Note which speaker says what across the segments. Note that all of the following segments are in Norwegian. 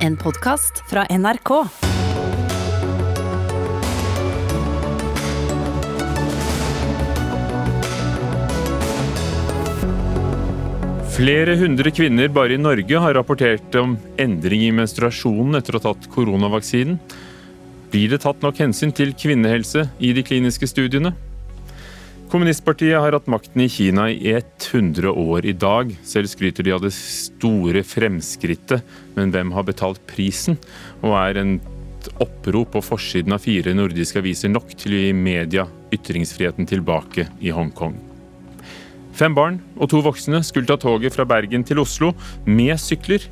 Speaker 1: En podkast fra NRK.
Speaker 2: Flere hundre kvinner bare i Norge har rapportert om endring i menstruasjonen etter å ha tatt koronavaksinen. Blir det tatt nok hensyn til kvinnehelse i de kliniske studiene? Kommunistpartiet har hatt makten i Kina i 100 år i dag. Selv skryter de av det store fremskrittet, men hvem har betalt prisen? Og er en opprop på forsiden av fire nordiske aviser nok til å gi media ytringsfriheten tilbake i Hongkong? Fem barn og to voksne skulle ta toget fra Bergen til Oslo med sykler.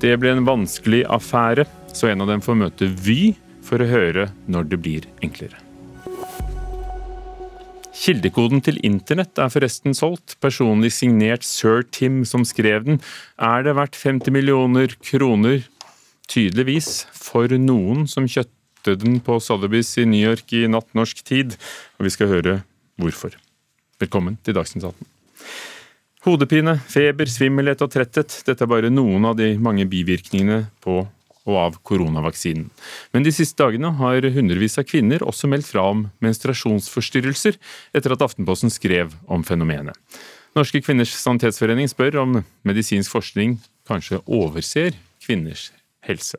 Speaker 2: Det ble en vanskelig affære, så en av dem får møte Vy for å høre når det blir enklere. Kildekoden til internett er forresten solgt. Personlig signert sir Tim som skrev den. Er det verdt 50 millioner kroner? Tydeligvis. For noen som kjøpte den på Sotheby's i New York i natt norsk tid. Og vi skal høre hvorfor. Velkommen til Dagsnytt 18. Hodepine, feber, svimmelhet og tretthet. Dette er bare noen av de mange bivirkningene på og av koronavaksinen. Men de siste dagene har hundrevis av kvinner også meldt fra om menstruasjonsforstyrrelser, etter at Aftenposten skrev om fenomenet. Norske kvinners sanitetsforening spør om medisinsk forskning kanskje overser kvinners helse.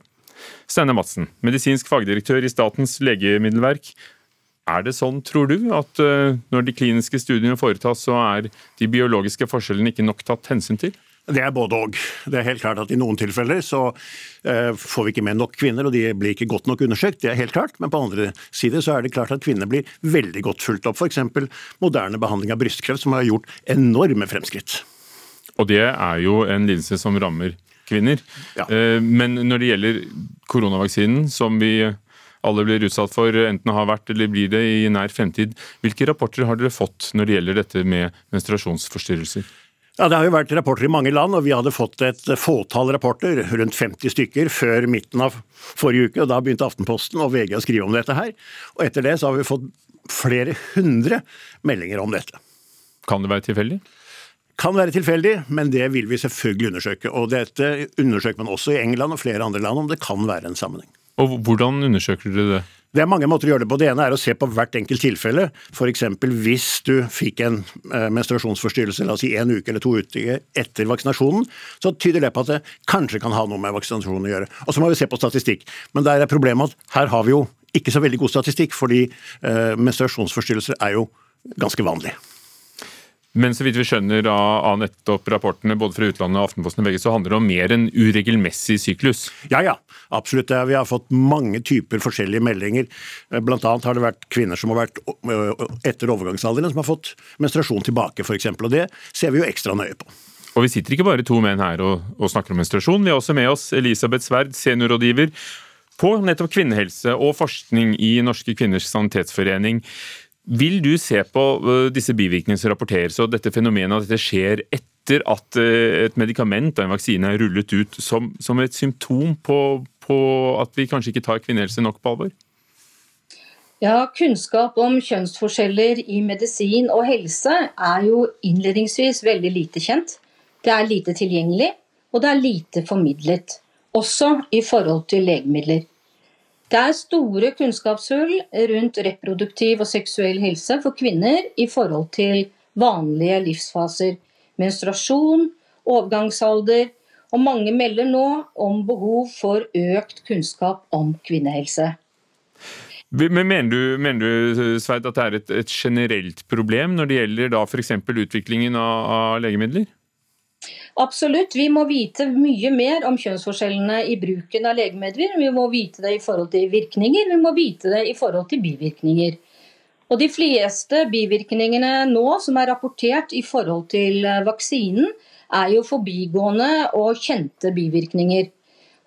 Speaker 2: Steinar Madsen, medisinsk fagdirektør i Statens legemiddelverk. Er det sånn, tror du, at når de kliniske studiene foretas, så er de biologiske forskjellene ikke nok tatt hensyn til?
Speaker 3: Det er både og. Det er helt klart at I noen tilfeller så eh, får vi ikke med nok kvinner, og de blir ikke godt nok undersøkt. Det er helt klart. Men på andre side så er det klart at kvinner blir veldig godt fulgt opp. F.eks. moderne behandling av brystkreft, som har gjort enorme fremskritt.
Speaker 2: Og det er jo en lidelse som rammer kvinner.
Speaker 3: Ja.
Speaker 2: Eh, Men når det gjelder koronavaksinen, som vi alle blir utsatt for, enten har vært eller blir det i nær fremtid, hvilke rapporter har dere fått når det gjelder dette med menstruasjonsforstyrrelser?
Speaker 3: Ja, Det har jo vært rapporter i mange land, og vi hadde fått et fåtall rapporter, rundt 50 stykker, før midten av forrige uke. og Da begynte Aftenposten og VG å skrive om dette her. Og etter det så har vi fått flere hundre meldinger om dette.
Speaker 2: Kan det være tilfeldig?
Speaker 3: Kan være tilfeldig, men det vil vi selvfølgelig undersøke. Og dette undersøker man også i England og flere andre land, om det kan være en sammenheng.
Speaker 2: Og hvordan undersøker dere det?
Speaker 3: Det er mange måter å gjøre det på. Det ene er å se på hvert enkelt tilfelle. F.eks. hvis du fikk en eh, menstruasjonsforstyrrelse la oss si en uke eller to uker etter vaksinasjonen, så tyder det på at det kanskje kan ha noe med vaksinasjonen å gjøre. Og så må vi se på statistikk. Men der er problemet at her har vi jo ikke så veldig god statistikk, fordi eh, menstruasjonsforstyrrelser er jo ganske vanlig.
Speaker 2: Men så vidt vi skjønner av, nettopp rapportene både fra utlandet og Aftenposten begge, så handler det om mer enn uregelmessig syklus?
Speaker 3: Ja, ja. Absolutt. Vi har fått mange typer forskjellige meldinger. Blant annet har det vært kvinner som har vært etter overgangsalderen som har fått menstruasjon tilbake, f.eks. Og det ser vi jo ekstra nøye på.
Speaker 2: Og vi sitter ikke bare to menn her og, og snakker om menstruasjon. Vi har også med oss Elisabeth Sverd, seniorrådgiver på nettopp kvinnehelse og forskning i Norske kvinners sanitetsforening. Vil du se på disse bivirkningene som rapporteres, og dette fenomenet at dette skjer etter at et medikament og en vaksine er rullet ut, som, som et symptom på, på, at vi kanskje ikke tar kvinnehelse nok på alvor?
Speaker 4: Ja, Kunnskap om kjønnsforskjeller i medisin og helse er jo innledningsvis veldig lite kjent. Det er lite tilgjengelig, og det er lite formidlet. Også i forhold til legemidler. Det er store kunnskapshull rundt reproduktiv og seksuell helse for kvinner i forhold til vanlige livsfaser. Menstruasjon, overgangsalder, og mange melder nå om behov for økt kunnskap om kvinnehelse.
Speaker 2: Men Mener du, mener du Sveit, at det er et, et, generelt problem når det gjelder da f.eks. utviklingen av, av legemidler?
Speaker 4: Absolutt. Vi må vite mye mer om kjønnsforskjellene i bruken av legemidler. Vi må vite det i forhold til virkninger, vi må vite det i forhold til bivirkninger. Og De fleste bivirkningene nå som er rapportert i forhold til vaksinen, er jo forbigående og kjente bivirkninger.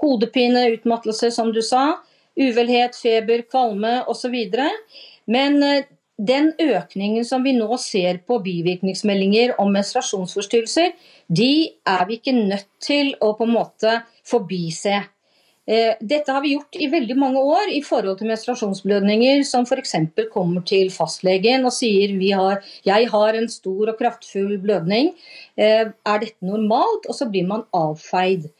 Speaker 4: Hodepine, utmattelse, som du sa. Uvelhet, feber, kvalme osv. Men den økningen som vi nå ser på bivirkningsmeldinger om menstruasjonsforstyrrelser, de er vi ikke nødt til å på en måte forbise. Dette har vi gjort i veldig mange år i forhold til menstruasjonsblødninger som f.eks. kommer til fastlegen og sier har, jeg har en stor og kraftfull blødning, er dette normalt? Og så blir man avfeid.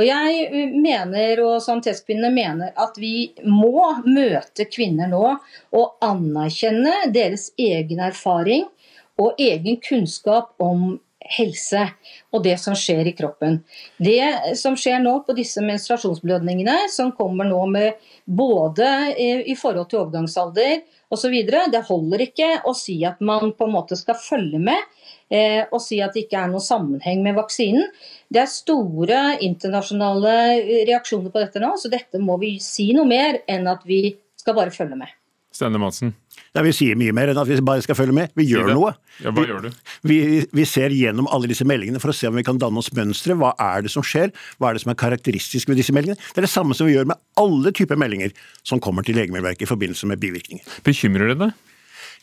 Speaker 4: Og jeg mener, og Sanitetskvinnene mener, at vi må møte kvinner nå og anerkjenne deres egen erfaring og egen kunnskap om helse og det som skjer i kroppen. Det som skjer nå på disse menstruasjonsblødningene, som kommer nå med både i forhold til overgangsalder osv., det holder ikke å si at man på en måte skal følge med eh, og si at det ikke er noen sammenheng med vaksinen. Det er store internasjonale reaksjoner på dette nå, så dette må vi si noe mer enn at vi skal bare følge med.
Speaker 2: Stenne Madsen.
Speaker 3: Ja, Vi sier mye mer enn at vi bare skal følge med. Vi gjør noe.
Speaker 2: Ja, hva
Speaker 3: vi,
Speaker 2: gjør du?
Speaker 3: Vi, vi, ser gjennom alle disse meldingene for å se om vi kan danne oss mønstre. Hva er det som skjer? Hva er det som er karakteristisk ved disse meldingene? Det er det samme som vi gjør med alle typer meldinger som kommer til Legemiddelverket i forbindelse med bivirkninger.
Speaker 2: Bekymrer det deg?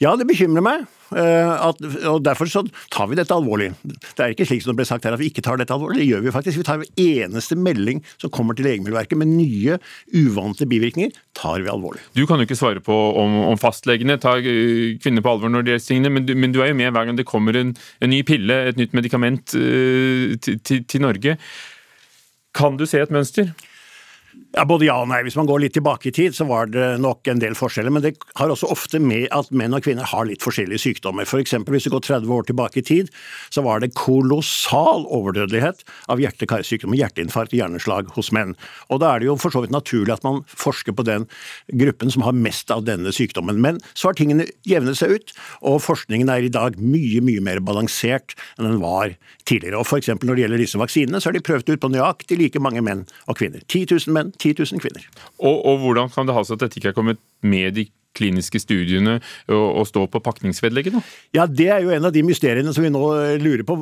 Speaker 3: Ja, det bekymrer meg. Eh, at, og Derfor så tar vi dette alvorlig. Det er ikke slik som det ble sagt her at vi ikke tar dette alvorlig. Det gjør vi faktisk. Vi tar hver eneste melding som kommer til Legemiddelverket med nye, uvante bivirkninger, tar vi alvorlig.
Speaker 2: Du kan jo ikke svare på om, om fastlegene tar eh, kvinner på alvor når det gjelder tingene, men du, men du er jo med hver gang det kommer en, en ny pille, et nytt medikament uh, til, til, til Norge. Kan du se et mønster?
Speaker 3: Ja, Både ja og nei. Hvis man går litt tilbake i tid, så var det nok en del forskjeller. Men det har også ofte med at menn og kvinner har litt forskjellige sykdommer. For eksempel, hvis du går 30 år tilbake i tid, så var det kolossal overdødelighet av hjerte-karsykdommer, hjerteinfarkt og hjerneslag hos menn. Og da er det jo for så vidt naturlig at man forsker på den gruppen som har mest av denne sykdommen. Men så har tingene jevnet seg ut, og forskningen er i dag mye, mye mer balansert enn den var tidligere. Og for eksempel når det gjelder disse vaksinene, så har de prøvd ut på nøyaktig like mange menn og kvinner. 10 000 menn, 10 000 kvinner.
Speaker 2: Og, og hvordan kan det ha seg at dette ikke er kommet med i kliniske studiene og, og stå på pakningsvedlegget? da?
Speaker 3: Ja, Det er jo en av de mysteriene som vi nå lurer på.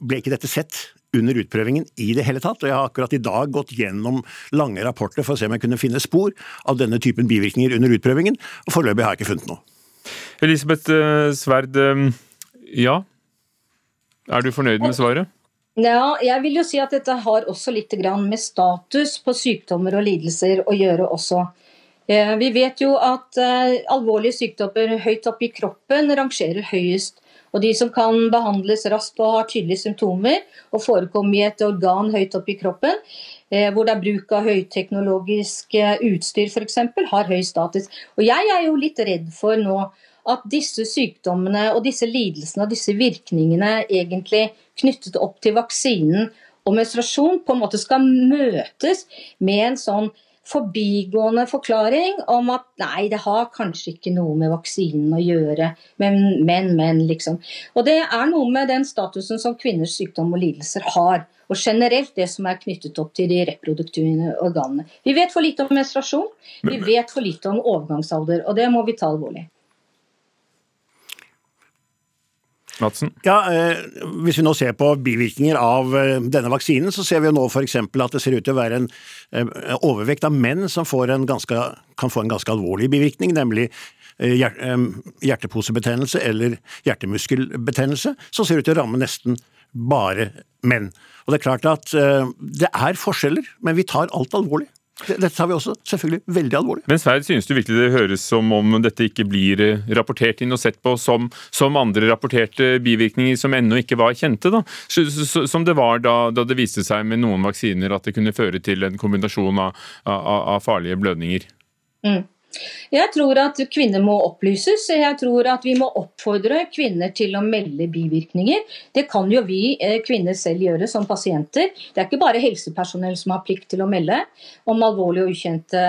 Speaker 3: Ble ikke dette sett under utprøvingen i det hele tatt? Og Jeg har akkurat i dag gått gjennom lange rapporter for å se om jeg kunne finne spor av denne typen bivirkninger under utprøvingen, og foreløpig har jeg ikke funnet noe.
Speaker 2: Elisabeth Sverd, ja. Er du fornøyd med svaret?
Speaker 4: Ja, jeg vil jo si at dette har også litt med status på sykdommer og lidelser å gjøre også. Vi vet jo at alvorlige sykdommer høyt oppe i kroppen rangerer høyest. Og de som kan behandles raskt og har tydelige symptomer, og forekommer i et organ høyt oppe i kroppen, hvor det er bruk av høyteknologisk utstyr f.eks., har høy status. Og jeg er jo litt redd for nå at disse sykdommene og disse lidelsene og disse virkningene egentlig knyttet opp til vaksinen og menstruasjon på en måte skal møtes med en sånn forbigående forklaring om at nei, det har kanskje ikke noe med vaksinen å gjøre, men, men, men, liksom. Og det er noe med den statusen som kvinners sykdom og lidelser har. Og generelt det som er knyttet opp til de reproduktive organene. Vi vet for lite om menstruasjon, vi vet for lite om overgangsalder, og det må vi ta alvorlig.
Speaker 2: Madsen?
Speaker 3: Ja, eh, Hvis vi nå ser på bivirkninger av eh, denne vaksinen, så ser vi jo nå f.eks. at det ser ut til å være en eh, overvekt av menn som ganske, kan få en ganske alvorlig bivirkning, nemlig hjerteposebetennelse eller hjertemuskelbetennelse, som ser ut til å ramme nesten bare menn. Og Det er klart at det er forskjeller, men vi tar alt alvorlig. Dette tar vi også selvfølgelig veldig alvorlig.
Speaker 2: Men Sverd, synes du virkelig det høres som om dette ikke blir eh, rapportert inn og sett på som, som andre rapporterte bivirkninger som ennå ikke var kjente? da? Som det var da, da, det viste seg med noen vaksiner at det kunne føre til en kombinasjon av, av, av farlige blødninger?
Speaker 4: Mm. Jeg tror at kvinner må opplyses. Jeg tror at vi må oppfordre kvinner til å melde bivirkninger. Det kan jo vi eh, kvinner selv gjøre som pasienter. Det er ikke bare helsepersonell som har plikt til å melde om alvorlige og ukjente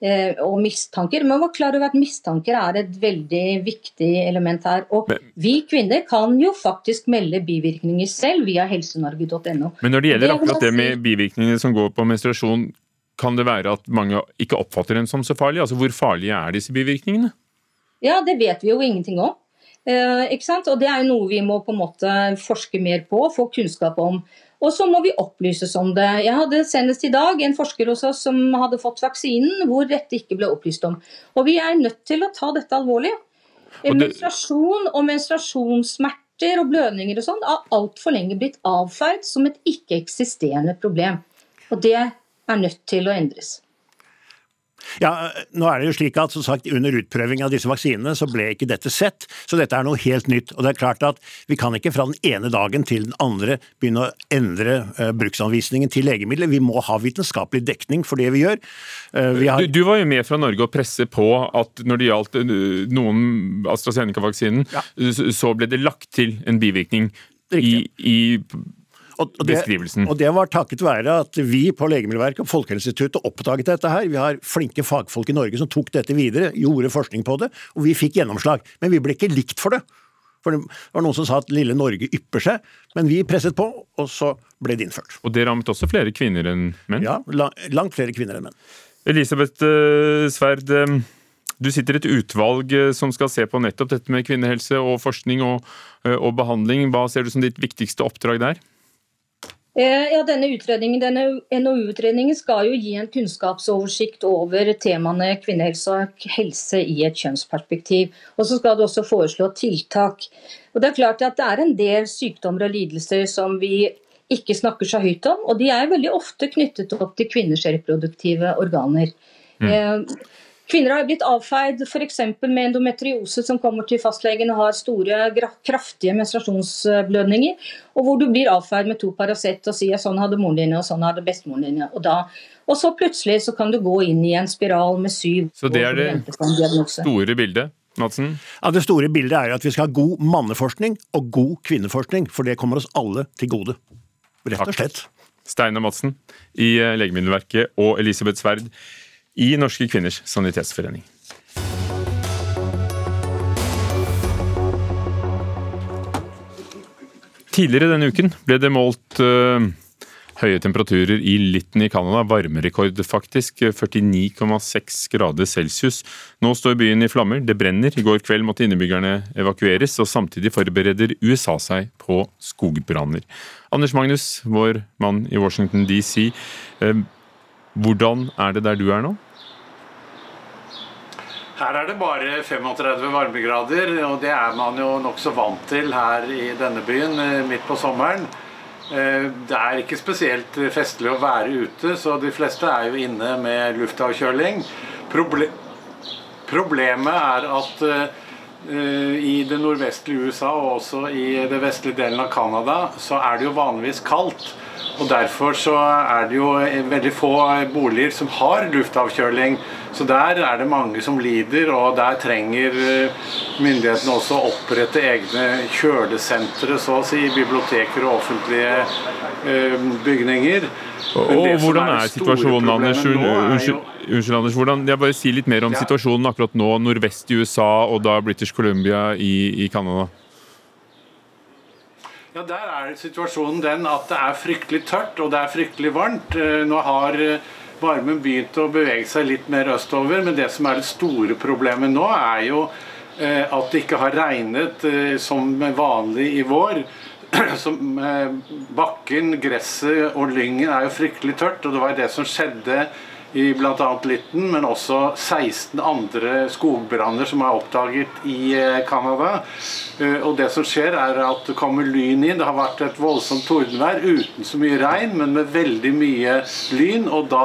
Speaker 4: eh, og mistanker. Men må klare over at mistanker er et veldig viktig element her. Og vi kvinner kan jo faktisk melde bivirkninger selv via helsenorge.no.
Speaker 2: Men når det gjelder akkurat det med bivirkninger som går på menstruasjon, kan det være at mange ikke oppfatter dem som så farlige? Altså, Hvor farlige er disse bivirkningene?
Speaker 4: Ja, det vet vi jo ingenting om. Eh, ikke sant? Og Det er jo noe vi må på en måte forske mer på, få kunnskap om. Og så må vi opplyses om det. Jeg hadde senest i dag en forsker hos oss som hadde fått vaksinen, hvor dette ikke ble opplyst om. Og vi er nødt til å ta dette alvorlig. Og det... Menstruasjon og menstruasjonssmerter og blødninger og sånn har altfor lenge blitt avfeid som et ikke-eksisterende problem. Og det er nødt til å endres.
Speaker 3: Ja, nå er det jo slik at som sagt, Under utprøving av disse vaksinene så ble ikke dette sett, så dette er noe helt nytt. Og det er klart at Vi kan ikke fra den ene dagen til den andre begynne å endre uh, bruksanvisningen til legemidler. Vi må ha vitenskapelig dekning for det vi gjør.
Speaker 2: Uh, vi har... du, du, var jo med fra Norge og presse på at når det gjaldt uh, noen AstraZeneca-vaksinen, ja. så ble det lagt til en bivirkning i, i og, og beskrivelsen.
Speaker 3: Det, og det var takket være at vi på Legemiddelverket og Folkehelseinstituttet oppdaget dette her. Vi har flinke fagfolk i Norge som tok dette videre, gjorde forskning på det, og vi fikk gjennomslag. Men vi ble ikke likt for det. For det var noen som sa at lille Norge ypper seg, men vi presset på, og så ble det innført.
Speaker 2: Og det rammet også flere kvinner enn menn?
Speaker 3: Ja, langt flere kvinner enn menn.
Speaker 2: Elisabeth uh, Sverd, um, du sitter i et utvalg uh, som skal se på nettopp dette med kvinnehelse og forskning og, og behandling. Hva ser du som ditt viktigste oppdrag der?
Speaker 4: Eh, ja, denne, denne NOU-utredningen skal jo gi en kunnskapsoversikt over temaene kvinnehelse og helse i et kjønnsperspektiv. Og så skal det også foreslå tiltak. Og Det er klart at det er en del sykdommer og lidelser som vi ikke snakker så høyt om, og de er veldig ofte knyttet opp til kvinners reproduktive organer. Mm. Kvinner har blitt avfeid f.eks. med endometriose, som kommer til fastlegen og har store, kraftige menstruasjonsblødninger, og hvor du blir avfeid med to Paracet og sier sånn hadde moren din og sånn hadde bestemoren din. Og, da, og så plutselig så kan du gå inn i en spiral med syv
Speaker 2: Så det er det store bildet? Madsen?
Speaker 3: Ja, Det store bildet er at vi skal ha god manneforskning og god kvinneforskning, for det kommer oss alle til gode. Rett og slett.
Speaker 2: Steinar Madsen i eh, Legemiddelverket og Elisabeth Sverd i Norske kvinners sanitetsforening. Tidligere denne uken ble det målt uh, høye temperaturer i Lytton i Canada. Varmerekord, faktisk. 49,6 grader celsius. Nå står byen i flammer. Det brenner. I går kveld måtte innbyggerne evakueres, og samtidig forbereder USA seg på skogbranner. Anders Magnus, vår mann i Washington DC. Uh, hvordan er det der du er nå?
Speaker 5: Her er det bare 35 varmegrader, og det er man jo nokså vant til her i denne byen eh, midt på sommeren. Eh, det er ikke spesielt festlig å være ute, så de fleste er jo inne med luftavkjøling. Proble problemet er at uh, i det nordvestlige USA og også i det vestlige delen av Canada, så er det jo vanligvis kaldt. Og Derfor så er det jo veldig få boliger som har luftavkjøling. Så der er det mange som lider, og der trenger eh, myndighetene også å opprette egne kjølesentre, så å si, biblioteker og offentlige eh, bygninger.
Speaker 2: Og, hvordan er, er situasjonen, Anders? Unnskyld, unnskyld, Anders. Hvordan, jeg bare Si litt mer om ja. situasjonen akkurat nå, nordvest i USA og da British Columbia i, i Canada.
Speaker 5: Ja, Der er situasjonen den at det er fryktelig tørt og det er fryktelig varmt. Eh, nå har eh, varmen begynt å bevege seg litt mer østover, men det som er det store problemet nå, er jo eh, at det ikke har regnet som vanlig i vår. Bakken, gresset og lyngen er jo fryktelig tørt, og det var det som skjedde i bl.a. Lytten, men også 16 andre skogbranner som er oppdaget i eh, Canada. Eh, og det som skjer, er at det kommer lyn inn. Det har vært et voldsomt tordenvær uten så mye regn, men med veldig mye lyn. Og da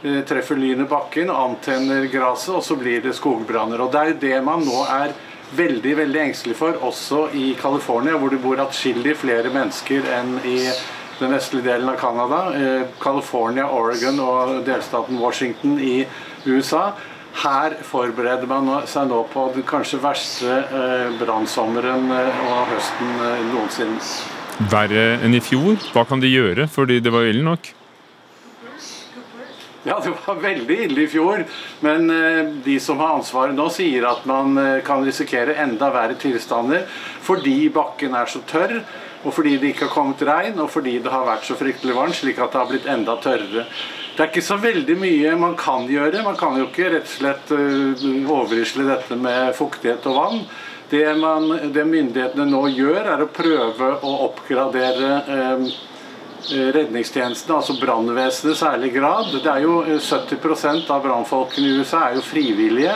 Speaker 5: eh, treffer lynet bakken antenner gresset, og så blir det skogbranner. Og det er jo det man nå er veldig veldig engstelig for, også i California, hvor det bor atskillig flere mennesker enn i den vestlige delen av Canada, eh, California, Oregon og delstaten Washington i USA. Her forbereder man seg nå på den kanskje verste eh, brannsommeren eh, og høsten noensinne.
Speaker 2: Verre enn i fjor? Hva kan de gjøre, fordi det var ille nok?
Speaker 5: Ja, det var veldig ille i fjor. Men de som har ansvaret nå, sier at man kan risikere enda verre tilstander fordi bakken er så tørr og fordi det ikke har kommet regn, og fordi det har vært så fryktelig varmt, slik at det har blitt enda tørrere. Det er ikke så veldig mye man kan gjøre. Man kan jo ikke rett og slett uh, overrisle dette med fuktighet og vann. Det, man, det, myndighetene nå gjør, er å prøve å oppgradere eh, redningstjenesten, altså brannvesenet i særlig grad. Det er jo 70 eh, av brannfolkene i USA er jo frivillige.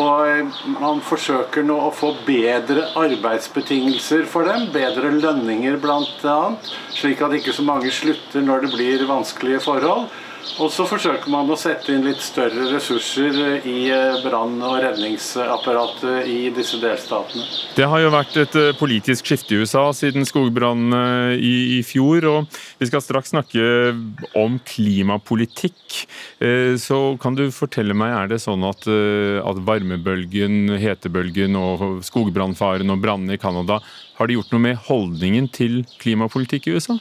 Speaker 5: Og eh, man forsøker nå å få bedre arbeidsbetingelser for dem, bedre lønninger bl.a., slik at ikke så mange slutter når det blir vanskelige forhold. Og så forsøker man å sette inn litt større ressurser i eh, brann- og redningsapparatet i disse delstatene.
Speaker 2: Det har jo vært et eh, politisk skifte i USA siden skogbrannene i, i, fjor. og Vi skal straks snakke om klimapolitikk. Eh, så kan du fortelle meg, er det sånn at, at varmebølgen, hetebølgen og skogbrannfaren og brannene i Canada har det gjort noe med holdningen til klimapolitikk i USA?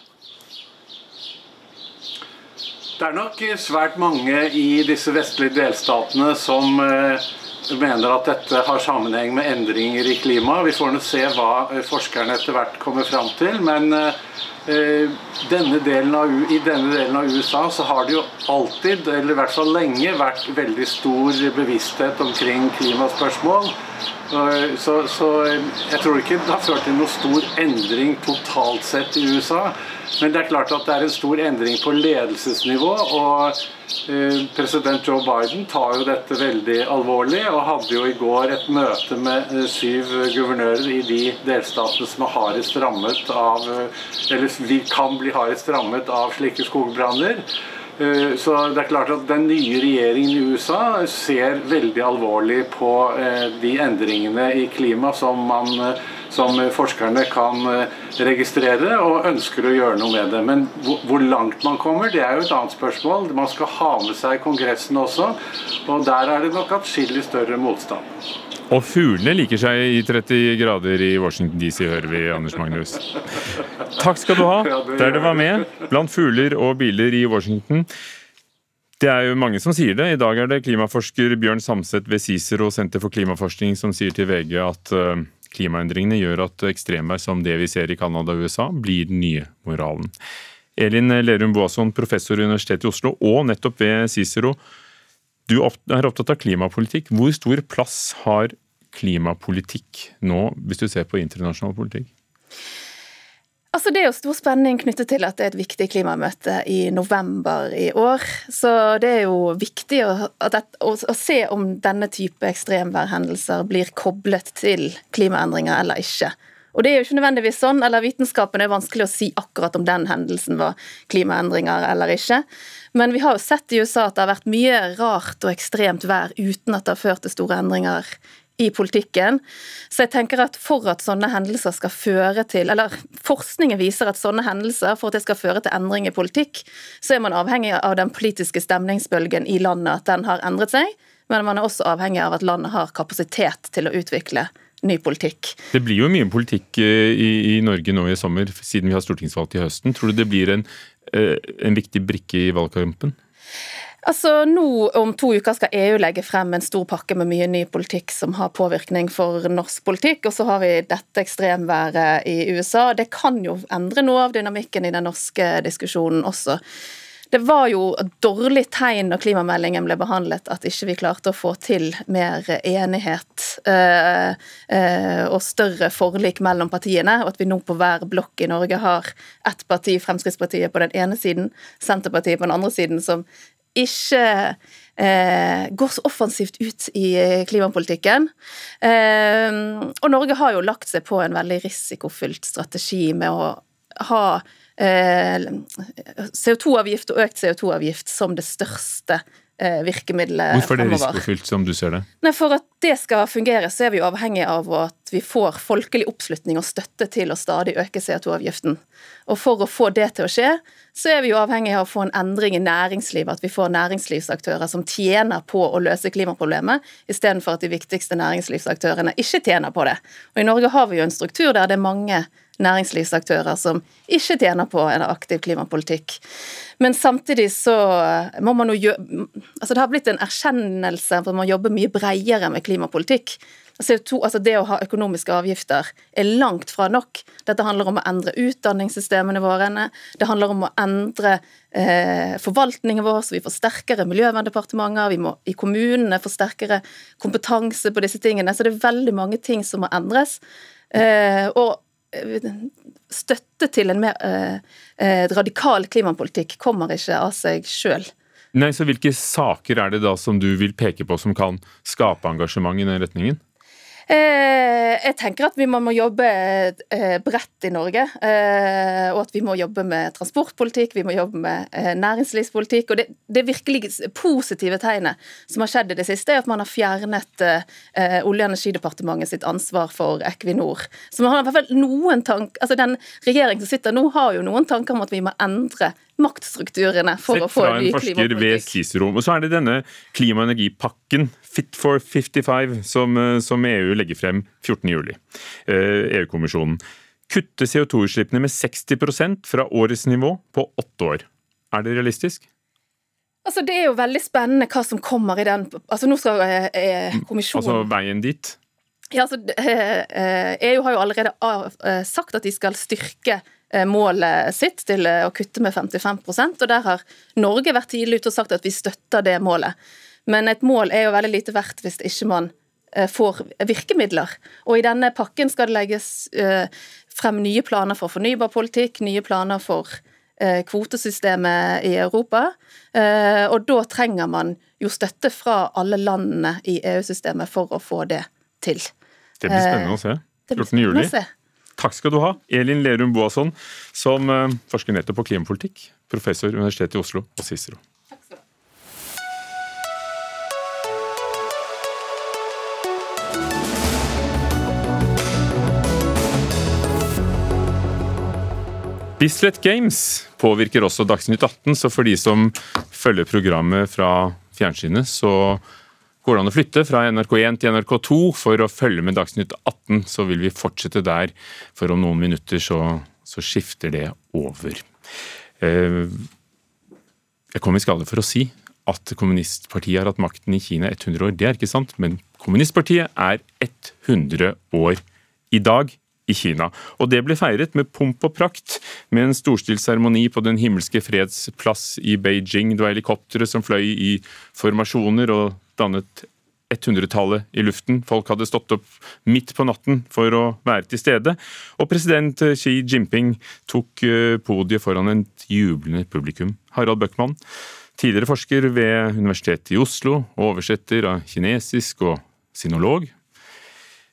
Speaker 5: Det er nok svært mange i disse vestlige delstatene som eh, mener at dette har sammenheng med endringer i klimaet. Vi får nå se hva eh, forskerne etter hvert kommer fram til. Men eh, denne av, i denne delen av USA så har det jo alltid, eller i hvert fall lenge, vært veldig stor bevissthet omkring klimaspørsmål. Så, så jeg tror ikke det har ført til noen stor endring totalt sett i USA. Men det er klart at det er en stor endring på ledelsesnivå. og eh, President Joe Biden tar jo dette veldig alvorlig, og hadde jo i går et møte med eh, syv guvernører i de delstatene som er hardest rammet av eh, Eller vi kan bli hardest rammet av slike skogbranner. Så det er klart at Den nye regjeringen i USA ser veldig alvorlig på de endringene i klimaet som man som forskerne kan eh, registrere, og ønsker å gjøre noe med det. Men hvor langt man kommer, det er jo et annet spørsmål. Man skal ha med seg Kongressen også, og der er det nok atskillig større motstand.
Speaker 2: Og fuglene liker seg i 30 grader i Washington DC, hører vi, Anders Magnus. Takk skal du ha, der du var med, blant fugler og biler i Washington. Det er jo mange som sier det. I dag er det klimaforsker Bjørn Samset ved Cicero senter for klimaforskning som sier til VG at uh, Klimaendringene gjør at ekstremvær som det vi ser i Canada og USA, blir den nye moralen. Elin Lerum Boasson, professor ved Universitetet i Oslo og nettopp ved Cicero. Du er opptatt av klimapolitikk. Hvor stor plass har klimapolitikk nå, hvis du ser på internasjonal politikk?
Speaker 6: Altså, det er jo stor spenning knyttet til at det er et viktig klimamøte i november i år. Så det er jo viktig å, at, å, å se om denne type ekstremværhendelser blir koblet til klimaendringer eller ikke. Og det er jo ikke nødvendigvis sånn, eller Vitenskapen er vanskelig å si akkurat om den hendelsen var klimaendringer eller ikke. Men vi har jo sett i USA at det har vært mye rart og ekstremt vær uten at det har ført til store endringer i politikken. Så jeg tenker at for at sånne hendelser skal føre til Eller forskningen viser at sånne hendelser, for at det skal føre til endring i politikk, så er man avhengig av den politiske stemningsbølgen i landet, at den har endret seg. Men man er også avhengig av at landet har kapasitet til å utvikle ny politikk.
Speaker 2: Det blir jo mye politikk eh, i, i Norge nå i sommer, siden vi har stortingsvalg til høsten. Tror du det blir en, eh, en viktig brikke i valgkampen?
Speaker 6: Altså, nå Om to uker skal EU legge frem en stor pakke med mye ny politikk som har påvirkning for norsk politikk. Og så har vi dette ekstremværet i USA. Det kan jo endre noe av dynamikken i den norske diskusjonen også. Det var jo dårlig tegn når klimameldingen ble behandlet at ikke vi klarte å få til mer enighet øh, øh, og større forlik mellom partiene, og at vi nå på hver blokk i Norge har ett parti, Fremskrittspartiet på den ene siden, Senterpartiet på den andre siden, som ikke eh, går så offensivt ut i eh, klimapolitikken. Eh, og Norge har jo lagt seg på en veldig risikofylt strategi med å ha eh, CO2-avgift og økt CO2-avgift som det største virkemidlet
Speaker 2: Hvorfor er det risikofylt, som du ser det?
Speaker 6: Nei, For at det skal fungere, så er vi avhengig av at vi får folkelig oppslutning og støtte til å stadig øke CO2-avgiften. Og for å få det til å skje, så er vi jo avhengig av å få en endring i næringslivet. At vi får næringslivsaktører som tjener på å løse klimaproblemet, istedenfor at de viktigste næringslivsaktørene ikke tjener på det. Og I Norge har vi jo en struktur der det er mange næringslivsaktører som ikke tjener på en aktiv klimapolitikk. Men samtidig så må man jo Altså det har blitt en erkjennelse for at man jobber mye bredere med klimapolitikk. CO2, altså Det å ha økonomiske avgifter er langt fra nok. Dette handler om å endre utdanningssystemene våre. Det handler om å endre eh, forvaltningen vår, så vi får sterkere miljøverndepartementer. Vi må i kommunene få sterkere kompetanse på disse tingene. Så det er veldig mange ting som må endres. Eh, og støtte til en mer eh, eh, radikal klimapolitikk kommer ikke av seg sjøl.
Speaker 2: Nei, så Hvilke saker er det da som du vil peke på som kan skape engasjement i den retningen?
Speaker 6: Eh, jeg tenker at vi må, jobbe eh, bredt i Norge. Eh, og at vi må jobbe med transportpolitikk, vi må jobbe med næringslivspolitikk. Og det, det virkelig positive tegnet som har skjedd i det siste, er at man har fjernet Olje- og energidepartementet sitt ansvar for Equinor. Så man har i hvert fall noen tank, altså Den regjeringen som sitter nå, har jo noen tanker om at vi må endre maktstrukturene for
Speaker 2: Sett
Speaker 6: å få
Speaker 2: fra
Speaker 6: en ny
Speaker 2: en forsker ved
Speaker 6: klimapolitikk.
Speaker 2: Cicero. Og så er det denne klima- og energipakken, Fit for 55, som, eh, som EU legger frem 14.07. EU-kommisjonen. Kutte CO2-utslippene med 60 fra årets nivå på åtte år. Er det realistisk?
Speaker 6: Altså, Det er jo veldig spennende hva som kommer i den altså Nå skal eh, eh, kommisjonen
Speaker 2: Altså veien dit?
Speaker 6: Ja, altså, eh, eh, EU har jo allerede eh, sagt at de skal styrke eh, målet sitt til eh, å kutte med 55% og der har Norge vært tidlig ute og sagt at vi støtter det målet. Men et mål er jo veldig lite verdt hvis ikke man eh, får virkemidler. Og i denne pakken skal det legges eh, frem nye planer for fornybarpolitikk, nye planer for eh, kvotesystemet i Europa. Og da trenger man jo støtte fra alle landene i EU-systemet for å få det til.
Speaker 2: Det blir spennende å se.
Speaker 6: Det blir
Speaker 2: 14. juli. Takk skal du ha, Elin Lerum Boasson, som forsker nettopp på klimapolitikk, professor ved Universitetet i Oslo og Cicero. Bislett Games påvirker også Dagsnytt 18, så for de som følger programmet fra fjernsynet, så går det an å flytte fra NRK1 til NRK2 for å følge med Dagsnytt 18. Så vil vi fortsette der, for om noen minutter så, så skifter det over. Eh, Jeg kom i skade for å si at kommunistpartiet har hatt makten i Kina 100 år. Det er ikke sant, men kommunistpartiet er 100 år i dag i Kina. Og det ble feiret med pomp og prakt, med en storstilt seremoni på Den himmelske freds plass i Beijing. Det var helikoptre som fløy i formasjoner og dannet 100-tallet i luften. Folk hadde stått opp midt på natten for å være til stede. Og president Xi Jinping tok eh, podiet foran et jublende publikum. Harald Bøckmann, tidligere forsker ved Universitetet i Oslo, oversetter av kinesisk og sinolog.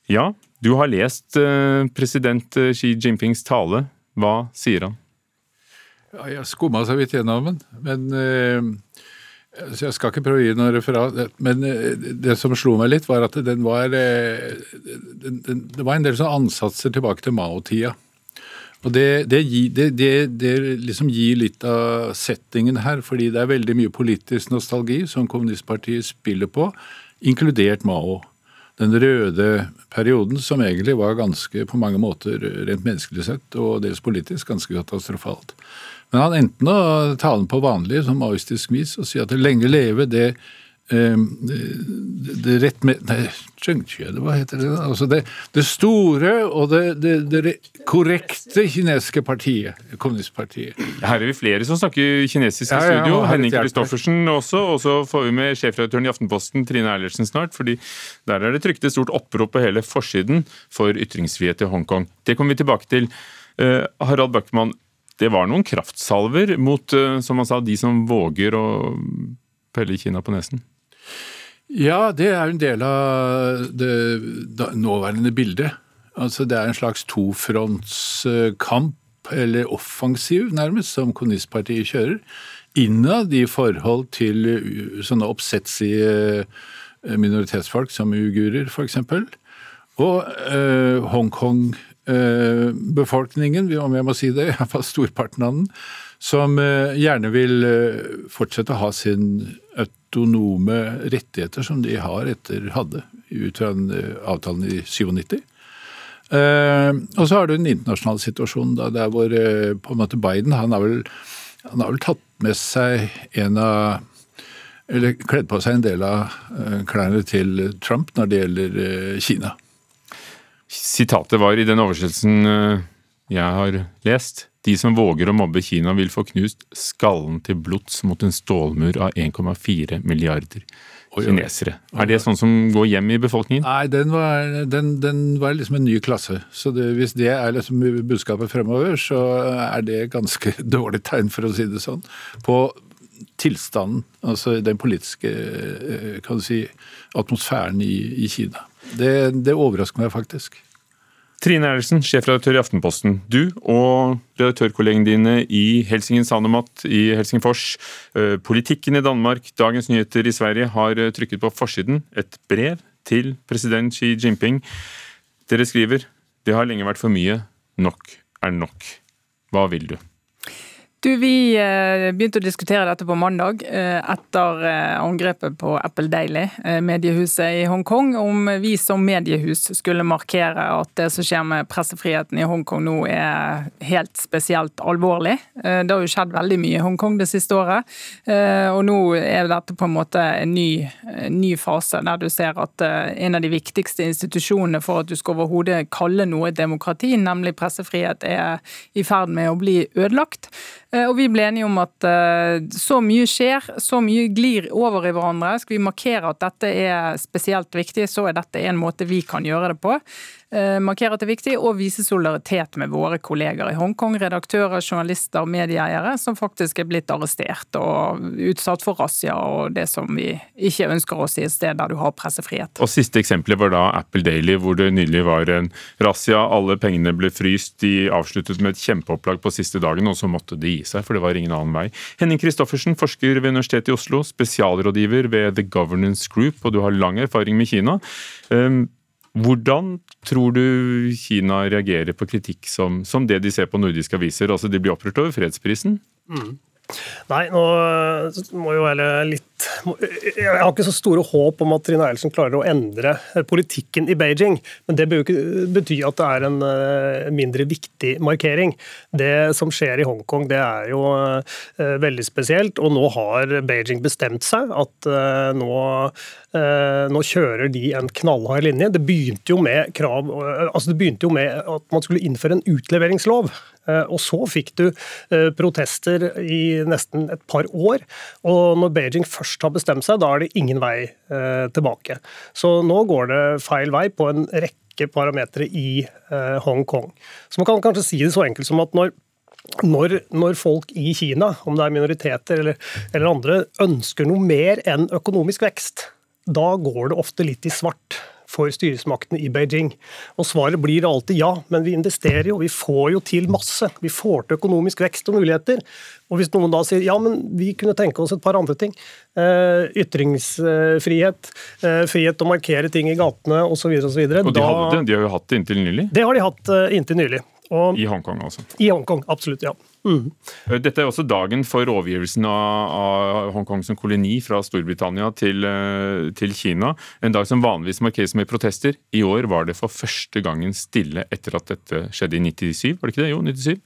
Speaker 2: Ja, du har lest eh, president eh, Xi Jinpings tale. Hva sier han?
Speaker 7: Ja, jeg skumma så vidt gjennom den, men eh, så Jeg skal ikke prøve å gi noe referat, men det som slo meg litt, var at den var den, den, Det var en del sånne ansatser tilbake til Mao-tida. Og det, det, det, det liksom gir litt av settingen her, fordi det er veldig mye politisk nostalgi som kommunistpartiet spiller på, inkludert Mao. Den røde perioden som egentlig var ganske, på mange måter, rent menneskelig sett, og dels politisk, ganske katastrofalt. Men han endte nå talen på vanlig, som maoistisk vis, og sier at det lenge leve det det, det rett med Nei, Zhengqie, hva heter det? Altså det, det store og det, det, det korrekte kinesiske partiet, kommunistpartiet.
Speaker 2: Her er vi flere som snakker kinesisk i
Speaker 7: Ja, ja,
Speaker 2: studio. Henning
Speaker 7: Christoffersen.
Speaker 2: Kristoffersen også. Og så får vi med sjefredaktøren i Aftenposten, Trine Eilertsen, snart. fordi der er det trykt et stort opprop på hele forsiden for ytringsfrihet i Hongkong. Det kommer vi tilbake til. Eh, Harald Bøckmann, det var noen kraftsalver mot, eh, som han sa, de som våger å pelle Kina på nesen?
Speaker 7: Ja, det er jo en del av det nåværende bildet. Altså Det er en slags tofrontskamp, eller offensiv nærmest, som kommunistpartiet kjører. Innad i forhold til uh, sånne oppsetsige uh, minoritetsfolk som uigurer, f.eks. Og eh, Hongkong-befolkningen, om jeg må si det, iallfall storparten av den, som eh, gjerne vil eh, fortsette å ha sin autonome rettigheter som de har etter hadde ut fra eh, avtalen i 97. Eh, og så har du den internasjonale situasjonen da, der hvor eh, på en måte Biden han har, vel, han har vel tatt med seg en av Eller kledd på seg en del av klærne til Trump når det gjelder Kina.
Speaker 2: Sitatet var i den oversettelsen jeg har lest. De som våger å mobbe Kina, vil få knust skallen til blods mot en stålmur av 1,4 milliarder kinesere. Er det sånn som går hjem i befolkningen?
Speaker 7: Nei, den var, den, den var liksom en ny klasse. Så det, hvis det er liksom budskapet fremover, så er det ganske dårlig tegn, for å si det sånn, på tilstanden, altså den politiske eh, kan du si, atmosfæren i, i Kina. Det, det overrasker meg faktisk.
Speaker 2: Trine Erlendsen, sjefredaktør i Aftenposten. Du og redaktørkollegene dine i Helsingin Sanomat i Helsingfors, eh, politikken i Danmark, Dagens Nyheter i Sverige har eh, trykket på forsiden et brev til president Xi Jinping. Dere skriver det har lenge vært for mye, nok er nok. Hva vil du?
Speaker 8: Du, Vi eh, begynte å diskutere dette på mandag eh, etter eh, angrepet på Apple Daily, mediehuset i Hongkong, om vi som mediehus skulle markere at det som skjer med pressefriheten i Hongkong nå er helt spesielt alvorlig. Det har jo skjedd veldig mye i Hongkong det siste året, og nå er dette på en måte en ny, ny fase der du ser at en av de viktigste institusjonene for at du skal overhodet kalle noe demokrati, nemlig pressefrihet, er i ferd med å bli ødelagt. Eh, og vi ble enige om at eh, så mye skjer, så mye glir over i hverandre. Skal vi markere at dette er spesielt viktig, så er dette en måte vi kan gjøre det på. Eh, markere at det er viktig, og vise solidaritet med våre kolleger i Hongkong. Redaktører, journalister, medieeiere som faktisk er blitt arrestert og utsatt for razzia og det som vi ikke ønsker oss i et sted der du har pressefrihet.
Speaker 2: Og Siste eksempelet var da Apple Daily, hvor det nylig var en razzia. Alle pengene ble fryst. De avsluttet med et kjempeopplag på siste dagen, og så måtte de gi seg, for det var ingen annen vei. Henning Christoffersen, forsker ved Universitetet i Oslo, spesialrådgiver ved The Governance Group, og du har lang erfaring med Kina. Um, hvordan tror du Kina reagerer på kritikk som, som det de ser på nordiske aviser? Altså De blir opprørt over fredsprisen? Mm.
Speaker 9: Nei, nå må jo være litt Jeg har ikke så store håp om at Trine Eilertsen klarer å endre politikken i Beijing, men det bør jo ikke bety at det er en eh, mindre viktig markering. Det som skjer i Hongkong, det er jo eh, veldig spesielt, og nå har Beijing bestemt seg at eh, nå, nå kjører de en knallhard linje. Det begynte jo med krav altså det begynte jo med at man skulle innføre en utleveringslov. Og så fikk du protester i nesten et par år. Og når Beijing først har bestemt seg, da er det ingen vei eh, tilbake. Så nå går det feil vei på en rekke parametere i eh, Hongkong. Så man kan kanskje si det så enkelt som at når når, når, folk i Kina, om det er minoriteter eller, eller, andre, ønsker noe mer enn økonomisk vekst, da går det ofte litt i svart for styresmaktene i Beijing. Og Svaret blir alltid ja, men vi investerer jo, vi får jo til masse. Vi får til økonomisk vekst og muligheter. Og Hvis noen da sier ja, men vi kunne tenke oss et par andre ting, eh, ytringsfrihet, eh, frihet til å markere ting i gatene osv. Videre,
Speaker 2: og, så og de, hadde, de har jo hatt det inntil nylig?
Speaker 9: Det har de hatt eh, inntil nylig.
Speaker 2: Og, I Hongkong, altså?
Speaker 9: I Hongkong, absolutt, ja. Mm.
Speaker 2: Eh, dette er også dagen for overgivelsen av, av Hongkong som koloni fra Storbritannia til, eh, til, Kina. En dag som vanligvis markeres med protester. I år var det for første gangen stille etter at dette skjedde i 97, var det ikke det? Jo, 97.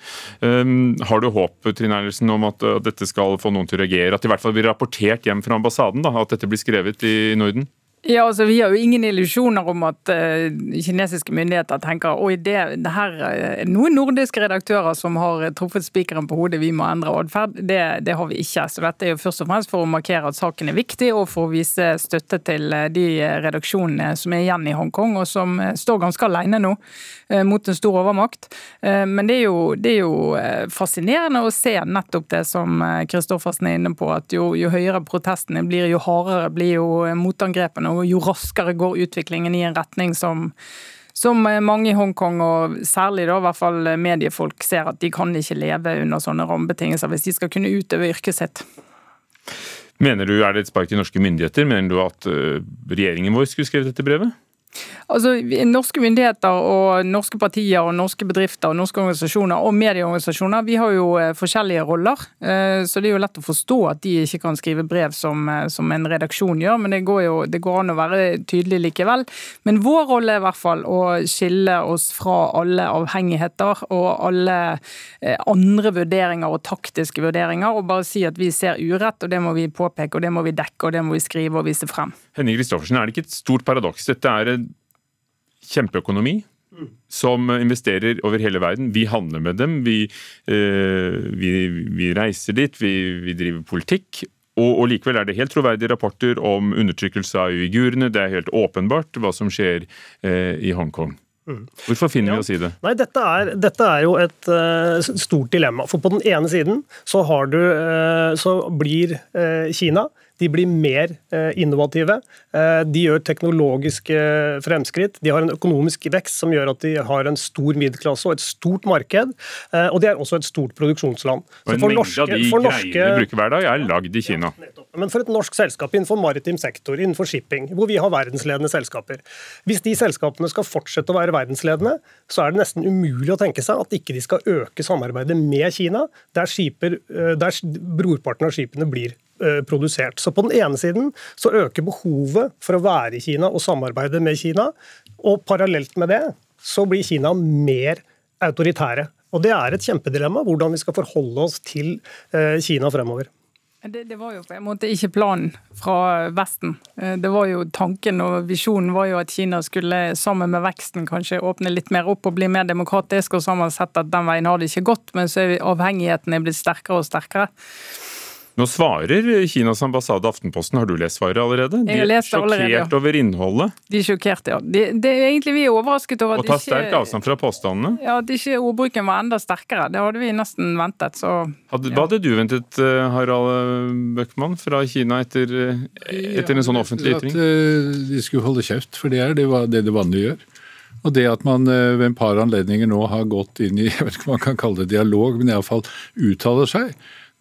Speaker 2: Um, har du håp Trine Eilertsen, om at, at, dette skal få noen til å reagere? At det i hvert fall blir rapportert hjem fra ambassaden da, at dette blir skrevet i Norden?
Speaker 8: Ja, altså Vi har jo ingen illusjoner om at uh, kinesiske myndigheter tenker oi, det, det her er noen nordiske redaktører som har truffet spikeren på hodet, vi må endre atferd. Det, det, har vi ikke. Så Dette er jo først og fremst for å markere at saken er viktig, og for å vise støtte til eh, de redaksjonene som er igjen i Hongkong, og som eh, står ganske alene nå uh, mot en stor overmakt. Men det er, jo, det er jo fascinerende å se nettopp det som Kristoffersen er inne på, at jo, jo høyere protestene blir, jo hardere blir jo motangrepene og jo raskere går utviklingen i en retning som som mange i Hongkong, og særlig da i hvert fall mediefolk, ser at de kan ikke leve under sånne rammebetingelser hvis de skal kunne utøve yrket sitt.
Speaker 2: Mener du, Er det et spark til norske myndigheter? Mener du at eh, regjeringen vår skulle skrevet dette brevet?
Speaker 8: Altså, Norske myndigheter og norske partier og norske bedrifter og norske organisasjoner og medieorganisasjoner vi har jo eh, forskjellige roller. Eh, så det er jo lett å forstå at de ikke kan skrive brev som, eh, som en redaksjon gjør. Men det går jo det går an å være tydelig likevel. Men vår rolle er i hvert fall å skille oss fra alle avhengigheter og alle andre vurderinger og taktiske vurderinger, og bare si at vi ser urett, og det må vi påpeke, og det må vi dekke, og det må vi skrive og vise frem.
Speaker 2: Henning Kristoffersen, er det ikke et stort paradoks? Dette er kjempeøkonomi som investerer over hele verden. Vi handler med dem, vi, eh, vi, vi reiser dit, vi, vi driver politikk. Og, og, likevel er det helt troverdige rapporter om undertrykkelse av uigurene. Det er helt åpenbart hva som skjer eh, i Hongkong. Mm. Hvorfor finner ja. vi oss i det?
Speaker 9: Nei, dette er, dette er jo et uh, stort dilemma. For på den ene siden så, du, uh, så blir uh, Kina De blir mer eh, innovative. Eh, de gjør teknologiske fremskritt. De har en økonomisk vekst som gjør at de har en stor middelklasse og et stort marked. Og de er også et stort produksjonsland.
Speaker 2: Og en mengde av de greiene vi bruker hver dag, er lagd i Kina.
Speaker 9: Men for et norsk selskap innenfor maritim sektor, innenfor shipping, hvor vi har verdensledende selskaper Hvis de selskapene skal fortsette å være verdensledende, så er det nesten umulig å tenke seg at ikke de skal øke samarbeidet med Kina, der, skiper, der brorparten av skipene blir Eh, produsert. Så På den ene siden så øker behovet for å være i Kina og samarbeide med Kina, og parallelt med det så blir Kina mer autoritære. Og Det er et kjempedilemma, hvordan vi skal forholde oss til eh, Kina fremover.
Speaker 8: Det, det, var jo på en måte ikke planen fra Vesten. Eh, det var jo Tanken og visjonen var jo at Kina skulle sammen med veksten kanskje åpne litt mer opp og bli mer demokratisk. og Så har man sett at den veien har det ikke gått, men så er avhengigheten blitt sterkere og sterkere.
Speaker 2: Nå svarer Kinas ambassade Aftenposten, har du lest svaret allerede?
Speaker 8: De er sjokkert allerede, ja.
Speaker 2: over innholdet?
Speaker 8: De er sjokkert, ja. De, de, er egentlig vi er overrasket over
Speaker 2: at Og tar sterk avstand fra påstandene?
Speaker 8: Ja, at ikke ordbruken var enda sterkere. Det hadde vi nesten ventet. Så,
Speaker 2: hadde, ja. Hva hadde du ventet, eh, Harald Bøckmann, fra Kina etter, eh, etter en sånn offentlig ytring?
Speaker 7: At eh, de skulle holde kjeft, for det er det det, det vanlige gjør. Og det at man ved en par anledninger nå har gått inn i jeg vet ikke om man kan kalle det dialog, men iallfall uttaler seg,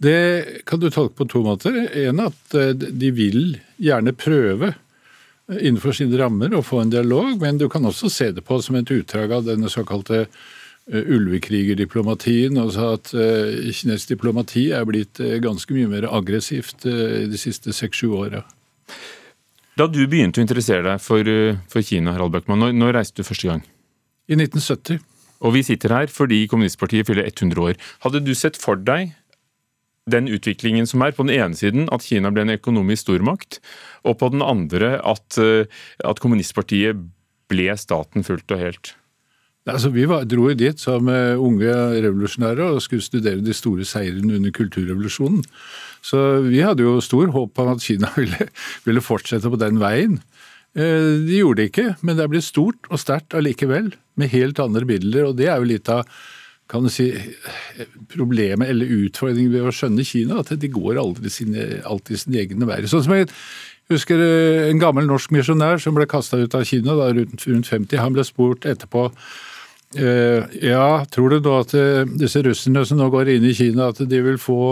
Speaker 7: det kan du tolke på to måter. En at eh, de vil gjerne prøve eh, innenfor sine rammer å få en dialog, men du kan også se det på som et utdrag av denne såkalte eh, ulvekrigerdiplomatien. Altså at kinesisk diplomati er blitt ganske mye mer aggressivt de siste seks-sju åra.
Speaker 2: Da du begynte å interessere deg for, for Kina, Harald Bøckmann, når, når reiste du første gang?
Speaker 7: I 1970.
Speaker 2: Og vi sitter her fordi kommunistpartiet fyller 100 år. Hadde du sett for deg den utviklingen som er. På den ene siden at Kina ble en økonomisk stormakt, og på den andre at, eh, at kommunistpartiet ble staten fullt og helt.
Speaker 7: Altså, vi var, dro jo dit som uh, unge revolusjonære og skulle studere de store seirene under kulturrevolusjonen. Så vi hadde jo stor håp om at Kina ville, ville fortsette på den veien. Uh, de gjorde det ikke, men det er blitt stort og sterkt allikevel, med helt andre bilder. Og det er jo litt av kan du si, problemet eller utfordringen ved å skjønne Kina, at de går aldri sine, alltid sine egne veier. Sånn som jeg husker eh, en gammel norsk misjonær som ble kasta ut av Kina da, rundt, rundt 50. Han ble spurt etterpå eh, ja, tror du da at uh, disse russerne som nå går inn i Kina, at de vil få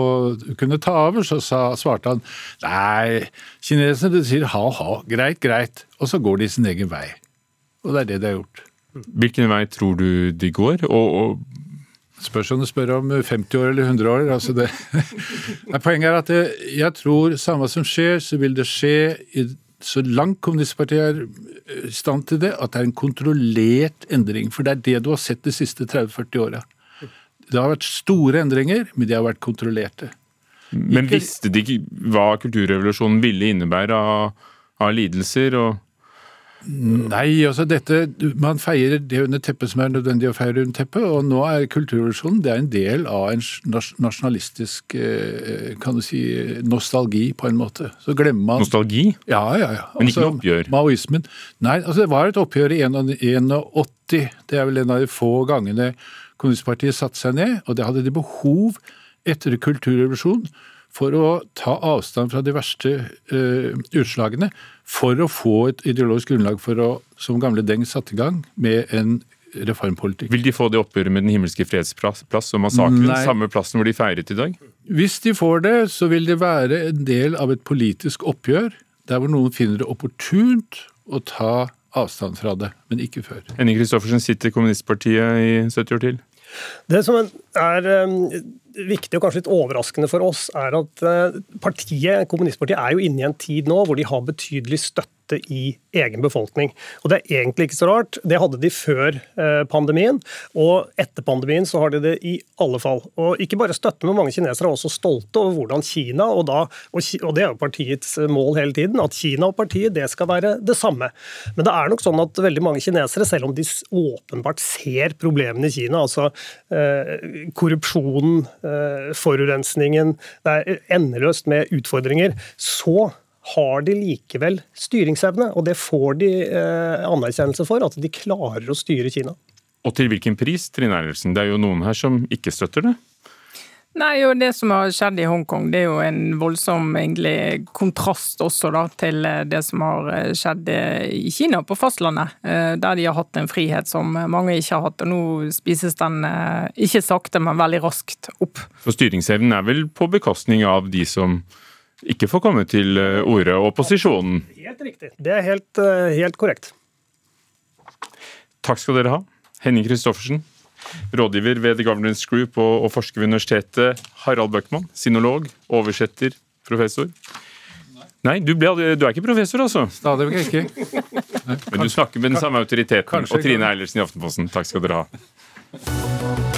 Speaker 7: kunne ta over? Så sa, svarte han nei, kineserne sier ha-ha, greit, greit. Og så går de sin egen vei. Og det er det de har gjort.
Speaker 2: Hvilken vei tror du de går, og, og
Speaker 7: Spørs om du spør om 50 år eller 100 år. Altså det, poenget er at det, jeg tror samme som skjer, så vil det skje i, så langt kommunistpartiet er eh, i stand til det, at det er en kontrollert endring. For det er det du har sett de siste 30-40 åra. Det har vært store endringer, men de har vært kontrollerte.
Speaker 2: Men visste de ikke hva kulturrevolusjonen ville innebære av, av lidelser? og
Speaker 7: Nei, altså dette, man feier det under teppet som er nødvendig å feire under teppet. Og nå er kulturrevolusjonen det er en del av en nasjonalistisk eh, kan du si, nostalgi, på en måte. Så glemmer man
Speaker 2: Nostalgi?
Speaker 7: Ja, ja. ja.
Speaker 2: Men ikke noe oppgjør?
Speaker 7: Maoismen. Nei, altså det var et oppgjør i 81. Det er vel en av de få gangene Kommunistpartiet satte seg ned, og det hadde de behov etter kulturrevolusjonen for å ta avstand fra de verste uh, utslagene, for å få et ideologisk grunnlag for å, som gamle Deng satte i gang, med en reformpolitikk.
Speaker 2: Vil de få det oppgjøret med Den himmelske fredsplass og massakren, Nei. samme plassen hvor de feiret i dag?
Speaker 7: Hvis de får det, så vil det være en del av et politisk oppgjør, der hvor noen finner det opportunt å ta avstand fra det, men ikke før.
Speaker 2: Henning Kristoffersen sitter kommunistpartiet i 70 år til?
Speaker 9: Det som er um, viktig og kanskje litt overraskende for oss, er at uh, partiet, kommunistpartiet er jo inne i en tid nå hvor de har betydelig støtte i egen befolkning. Og Det er egentlig ikke så rart. Det hadde de før eh, pandemien, og etter pandemien så har de det i alle fall. Og Ikke bare støtte, men mange kinesere er også stolte over hvordan Kina, og, da, og det er jo partiets mål hele tiden, at Kina og partiet det skal være det samme. Men det er nok sånn at veldig mange kinesere, selv om de åpenbart ser problemene i Kina, altså eh, korrupsjonen, eh, forurensningen, det er endeløst med utfordringer, så har de likevel styringsevne, og det får de eh, anerkjennelse for, at de klarer å styre Kina.
Speaker 2: Og til hvilken pris, Trine Eilertsen? Det er jo noen her som ikke støtter det?
Speaker 8: Nei, og Det som har skjedd i Hongkong, det er jo en voldsom egentlig kontrast også da, til eh, det som har eh, skjedd eh, i Kina på fastlandet. Der de har hatt en frihet som mange ikke har hatt. og Nå spises den ikke sakte, men veldig raskt opp.
Speaker 2: For Styringsevnen er vel på bekostning av de som ikke får komme til orde, opposisjonen?
Speaker 9: Helt riktig. Det er helt, helt korrekt.
Speaker 2: Takk skal dere ha. Henning Christoffersen, rådgiver ved The Governance Group og, og forsker ved universitetet. Harald Bøckmann, sinolog, oversetter, professor. Nei, du, ble, du, er ikke professor, altså?
Speaker 7: Stadig ikke. ikke.
Speaker 2: Men du snakker med den samme autoriteten. Kanskje, og Trine Eilertsen i Aftenposten, takk skal dere ha.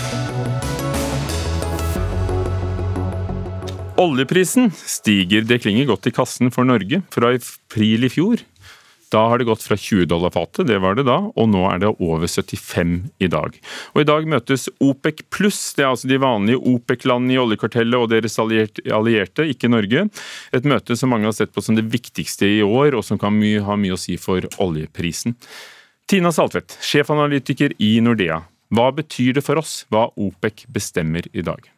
Speaker 2: Oljeprisen stiger. Det klinger godt i kassen for Norge. Fra april i fjor da har det gått fra 20 dollar fatet, det var det da, og nå er det over 75 i dag. Og I dag møtes OPEC pluss, det er altså de vanlige OPEC-landene i oljekartellet og deres allierte, ikke Norge. Et møte som mange har sett på som det viktigste i år, og som kan ha mye å si for oljeprisen. Tina Saltvedt, sjefanalytiker i Nordea. Hva betyr det for oss hva OPEC bestemmer i dag?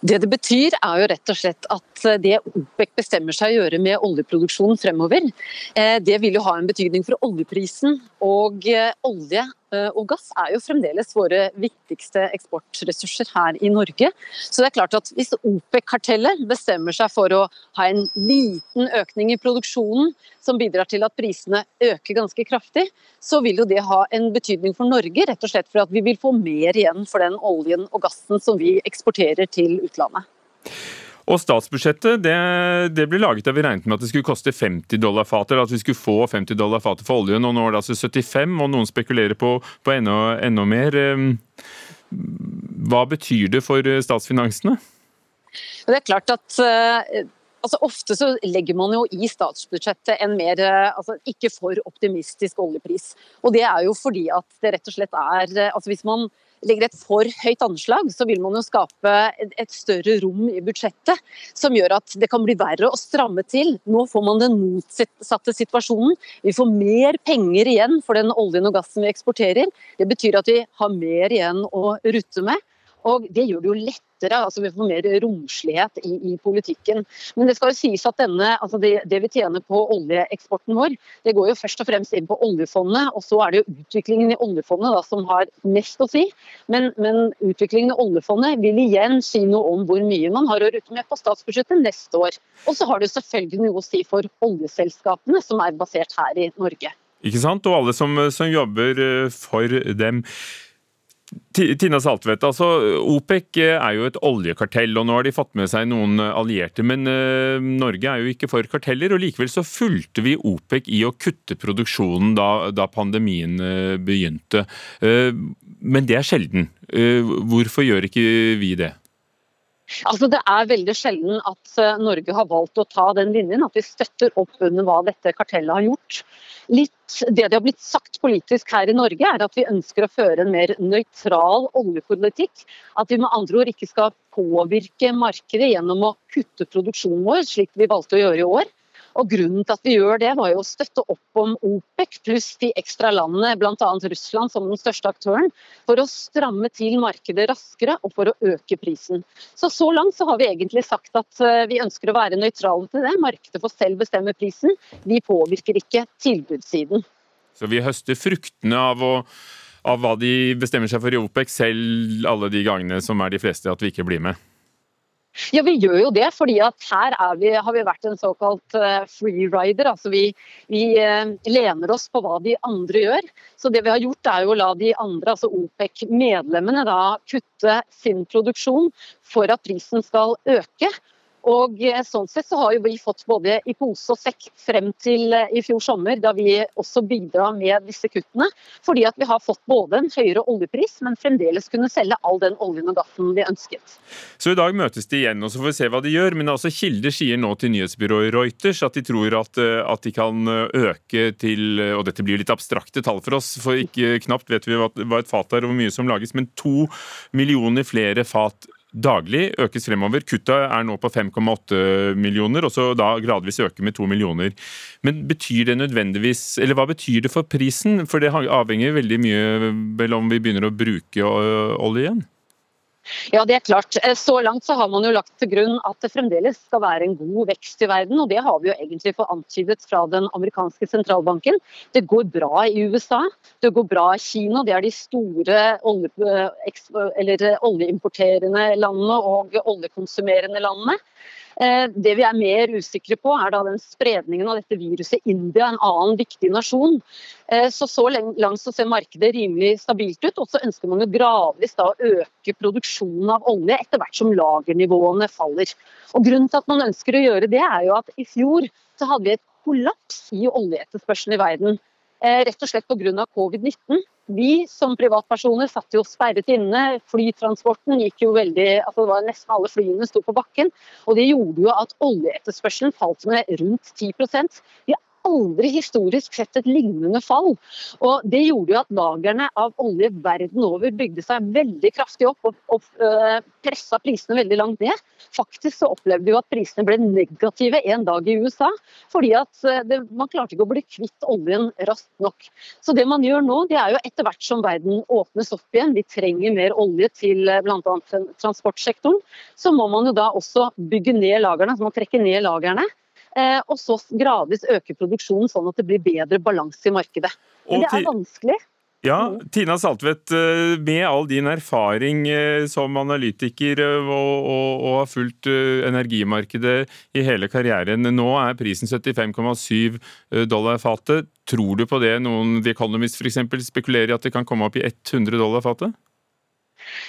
Speaker 10: Det det betyr er jo rett og slett at det OPEC bestemmer seg å gjøre med oljeproduksjonen fremover, eh, det vil jo ha en betydning for oljeprisen. Og eh, olje Eh, og gass er jo fremdeles våre viktigste eksportressurser her i Norge. Så det er klart at hvis OPEC-kartellet bestemmer seg for å ha en liten økning i produksjonen, som bidrar til at prisene øker ganske kraftig, så vil jo det ha en betydning for Norge, rett og slett for at vi vil få mer igjen for den oljen og gassen som vi eksporterer til utlandet.
Speaker 2: Og statsbudsjettet det, det ble laget da vi regnet med at det skulle koste 50 dollar fatet, at vi skulle få 50 dollar fatet for oljen. og Nå er det altså 75, og noen spekulerer på, på enda, enda mer. Ehm, hva betyr det for eh, statsfinansene?
Speaker 10: Det er klart at uh, altså Ofte så legger man jo i statsbudsjettet en mer uh, altså ikke for optimistisk oljepris. Og Det er jo fordi at det rett og slett er uh, altså Hvis man legger et for høyt anslag, så vil man jo skape et større rom i budsjettet som gjør at det kan bli verre å stramme til. Nå får man den motsatte situasjonen. Vi får mer penger igjen for den oljen og gassen vi eksporterer. Det betyr at vi har mer igjen å rutte med. Og det gjør det jo lettere, altså vi får mer romslighet i, i politikken. Men det skal jo sies at denne, altså det, det, vi tjener på oljeeksporten vår, det går jo først og fremst inn på oljefondet. Og så er det jo utviklingen i oljefondet da, som har mest å si. Men, men utviklingen i oljefondet vil igjen si noe om hvor mye man har å rutte med på statsbudsjettet neste år. Og så har det selvfølgelig noe å si for oljeselskapene som er basert her i Norge.
Speaker 2: Ikke sant? Og alle som, som jobber eh, for dem. Tina Saltvedt, altså OPEC er jo et oljekartell, og nå har de fått med seg noen allierte. Men uh, Norge er jo ikke for karteller, og likevel så fulgte vi OPEC i å kutte produksjonen da, da pandemien begynte. Men det er sjelden. hvorfor gjør ikke vi det?
Speaker 10: Altså, det er veldig sjelden at Norge har valgt å ta den linjen, at vi støtter opp under hva dette kartellet har gjort litt det det har blitt sagt politisk her i Norge, er at vi ønsker å føre en mer nøytral oljepolitikk. At vi med andre ord ikke skal påvirke markedet gjennom å kutte produksjonen vår, slik vi valgte å gjøre i år. Og Grunnen til at vi gjør det, var jo å støtte opp om OPEC pluss de ekstra landene, bl.a. Russland som den største aktøren, for å stramme til markedet raskere og for å øke prisen. Så Så langt så har vi egentlig sagt at eh, vi ønsker å være nøytrale til det. Markedet får selv bestemme prisen. Vi påvirker ikke tilbudssiden.
Speaker 2: Så vi høster fruktene av å av hva de bestemmer seg for i OPEC, selv alle de gangene som er de fleste at vi ikke blir med?
Speaker 10: Ja, vi gjør jo det. fordi at her vi, har vi vært en såkalt uh, freerider. Altså vi, vi uh, lener oss på hva de andre gjør. Så det vi har gjort er jo å la de andre, altså OPEC-medlemmene, kutte sin produksjon for at prisen skal øke. Og eh, sånn sett så har jo vi fått både i pose og sekk frem til eh, i fjor sommer, da vi også bidra med disse kuttene. Fordi at vi har fått både en høyere oljepris, men fremdeles kunne selge all den oljen og gassen vi ønsket.
Speaker 2: Så i dag møtes de igjen, og så får vi se hva de gjør. Men altså Kilder sier nå til nyhetsbyrået Reuters at de tror at, eh, at de kan øke til Og dette blir litt abstrakte tall for oss, for ikke knapt vet vi hva et fat er og hvor mye som lages, men to millioner flere fat daglig økes fremover. Kutta er nå på 5,8 millioner, og så da gradvis øke med 2 millioner. Men betyr det nødvendigvis, eller hva betyr det for prisen? For det avhenger veldig mye vel om vi begynner å bruke olje igjen?
Speaker 10: Ja, det er klart. Eh, så langt så har man jo lagt til grunn at det fremdeles skal være en god vekst i verden. og Det har vi jo egentlig fått antydet fra den amerikanske sentralbanken. Det går bra i USA, det går bra i Kina. Det er de store olje, eh, oljeimporterende landene og oljekonsumerende landene. Eh, det vi er mer usikre på, er da den spredningen av dette viruset i India, en annen viktig nasjon. Eh, så så langt så ser markedet rimelig stabilt ut. Og så ønsker man jo gradvis da å øke produksjonen av olje etter hvert som lagernivåene faller. Og Grunnen til at man ønsker å gjøre det, er jo at i fjor så hadde vi et kollaps i oljeetterspørselen i verden. Eh, rett og slett pga. covid-19. Vi som privatpersoner satt jo sperret inne. Flytransporten gikk jo veldig altså det var Nesten alle flyene sto på bakken. Og det gjorde jo at oljeetterspørselen falt med rundt 10 Vi aldri historisk sett et lignende fall. Og Det gjorde jo at lagrene av olje verden over bygde seg veldig kraftig opp og, og øh, pressa prisene veldig langt ned. Faktisk så opplevde vi at prisene ble negative en dag i USA, fordi at uh, det, man klarte ikke å bli kvitt oljen raskt nok. Så det man gjør nå, det er jo etter hvert som verden åpnes opp igjen, vi trenger mer olje til øh, bl.a. transportsektoren, så må man jo da også bygge ned lagrene, så man trekker ned lagrene. Eh, og så gradvis øke produksjonen, sånn at det blir bedre balanse i markedet. Men det er vanskelig.
Speaker 2: Ja, Tina Saltvedt, eh, med all din erfaring eh, som analytiker og, og, og har fulgt energimarkedet i hele karrieren, nå er prisen 75,7 dollar fatet. Tror du på det noen The Economist f.eks. spekulerer i at det kan komme opp i 100 dollar fatet?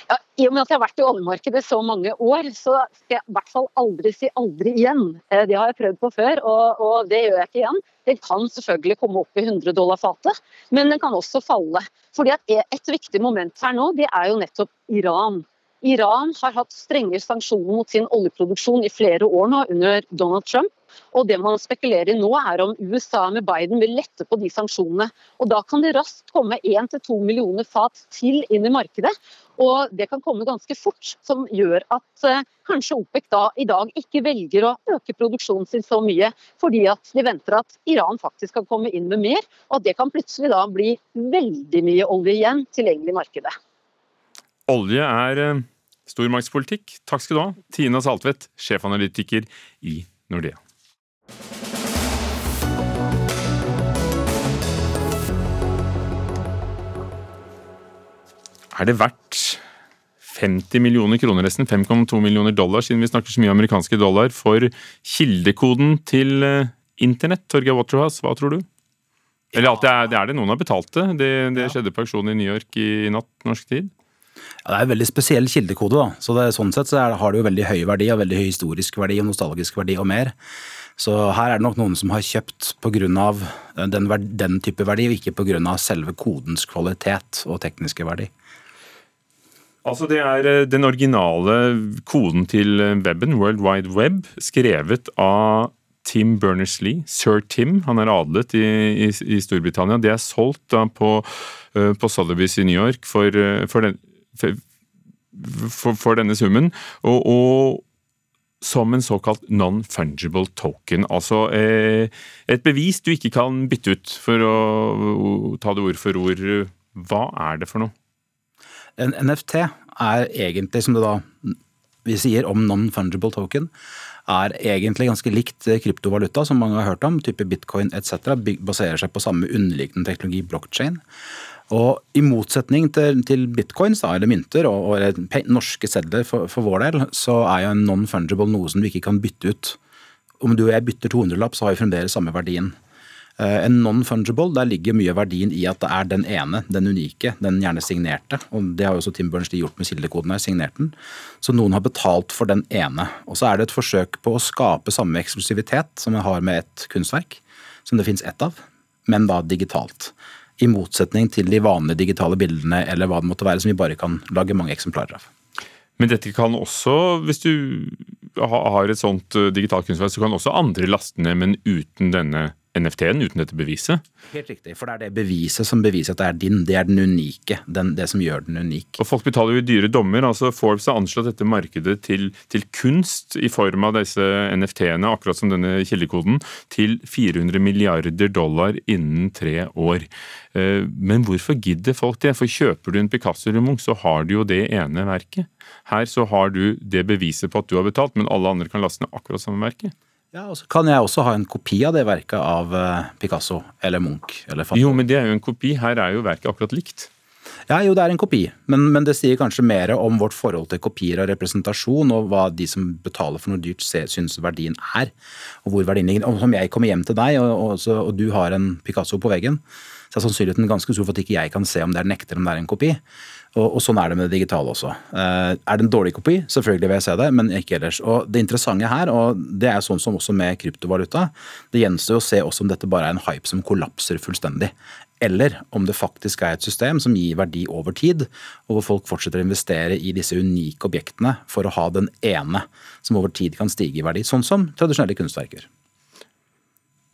Speaker 10: Ja, I og med at jeg har vært i oljemarkedet så mange år, så skal jeg i hvert fall aldri si aldri igjen. Eh, det har jeg prøvd på før, og, og det gjør jeg ikke igjen. Den kan selvfølgelig komme opp i 100 dollar fatet, men den kan også falle. Fordi Et viktig moment her nå, det er jo nettopp Iran. Iran har hatt strenge sanksjoner mot sin oljeproduksjon i flere år nå under Donald Trump. Og det man spekulerer i nå er om USA med Biden vil lette på de sanksjonene. Og Da kan det raskt komme 1-2 millioner fat til inn i markedet. Og det kan komme ganske fort, som gjør at eh, kanskje OPEC da i dag ikke velger å øke produksjonen sin så mye, fordi at de venter at Iran faktisk kan komme inn med mer, og at det kan plutselig da bli veldig mye olje igjen tilgjengelig i markedet.
Speaker 2: Olje er eh, stormaktspolitikk. Takk skal du ha, Tina Saltvedt, sjefanalytiker i Nordea. Er det verdt 50 millioner kroner, nesten 5,2 millioner dollar, siden vi snakker så mye amerikanske dollar, for kildekoden til eh, internett? Torgeir Waterhouse, hva tror du? Eller at det er, det er det noen har betalt det. Det, det skjedde på auksjon i New York i natt norsk tid.
Speaker 11: Ja, det er en veldig spesiell kildekode. da. Så det, Sånn sett så er, har det jo veldig høy verdi, og veldig høy historisk verdi og nostalgisk verdi og mer. Så her er det nok noen som har kjøpt pga. Eh, den, den type verdi, og ikke pga. selve kodens kvalitet og tekniske verdi.
Speaker 2: Altså Det er eh, den originale koden til eh, weben, World Wide Web, skrevet av Tim Berners-Lee, sir Tim. Han er adlet i, i, i Storbritannia. Det er solgt da på, på Sotheby's i New York for, for, den, for, for denne summen. Og, og, som en såkalt non-fungible token. Altså eh, et bevis du ikke kan bytte ut, for å ta det ord for ord. Hva er det for noe?
Speaker 11: En NFT er egentlig, som det da vi sier om non-fungible token, er egentlig ganske likt kryptovaluta, som mange har hørt om, type bitcoin etc. Baserer seg på samme underliggende teknologi, blockchain. Og I motsetning til, til bitcoins da, eller mynter og, og norske sedler for, for, vår del, så er jo en non-fungible noe som du ikke kan bytte ut. Om du og jeg bytter 200-lapp, så har vi fremdeles samme verdien. Uh, en non-fungible, der ligger mye av verdien i at det er den ene, den unike, den gjerne signerte. og Det har jo også Tim Berners gjort med kildekoden her, signert den. Så noen har betalt for den ene. Og så er det et forsøk på å skape samme eksklusivitet som man har med et kunstverk, som det fins ett av, men da digitalt. I motsetning til de vanlige digitale bildene eller hva det måtte være, som vi bare kan lage mange eksemplarer av.
Speaker 2: Men dette kan også, hvis du har et sånt eh, digitalt kunstverk, så kan også andre laste ned, men uten denne NFT-en uten dette beviset.
Speaker 11: Helt riktig, for det er det beviset som beviser at det er din. Det er den unike. Den, det som gjør den unik.
Speaker 2: Og folk betaler jo dyre dommer. altså Forbes har anslått dette markedet til, til kunst i form av disse NFT-ene, akkurat som denne kildekoden, til 400 milliarder dollar innen tre år. Eh, men hvorfor gidder folk det? For kjøper du en Picasso eller Munch, så har du jo det ene verket. Her så har du det beviset på at du har betalt, men alle andre kan laste ned akkurat samme verket.
Speaker 11: Ja, og så kan jeg også ha en kopi av det verket av eh, Picasso eller Munch. Eller
Speaker 2: jo, men det er jo en kopi. Her er jo verket akkurat likt.
Speaker 11: Ja, jo, det er en kopi, men, men, det sier kanskje mer om vårt forhold til kopier og representasjon, og hva de som betaler for noe dyrt, syns verdien er. Og hvor verdien ligger. Om jeg kommer hjem til deg, og, og, og, du har en Picasso på veggen, så er sannsynligheten ganske stor for at ikke jeg kan se om det er nekter om det er en kopi. Og, og, sånn er det med det digitale også. Eh, er det en dårlig kopi? Selvfølgelig vil jeg se det, men ikke ellers. Og Det interessante her, og det er sånn som også med kryptovaluta, det gjenstår å se også om dette bare er en hype som kollapser fullstendig. Eller om det faktisk er et system som gir verdi over tid, og hvor folk fortsetter å investere i disse unike objektene for å ha den ene som over tid kan stige i verdi. Sånn som tradisjonelle kunstverker.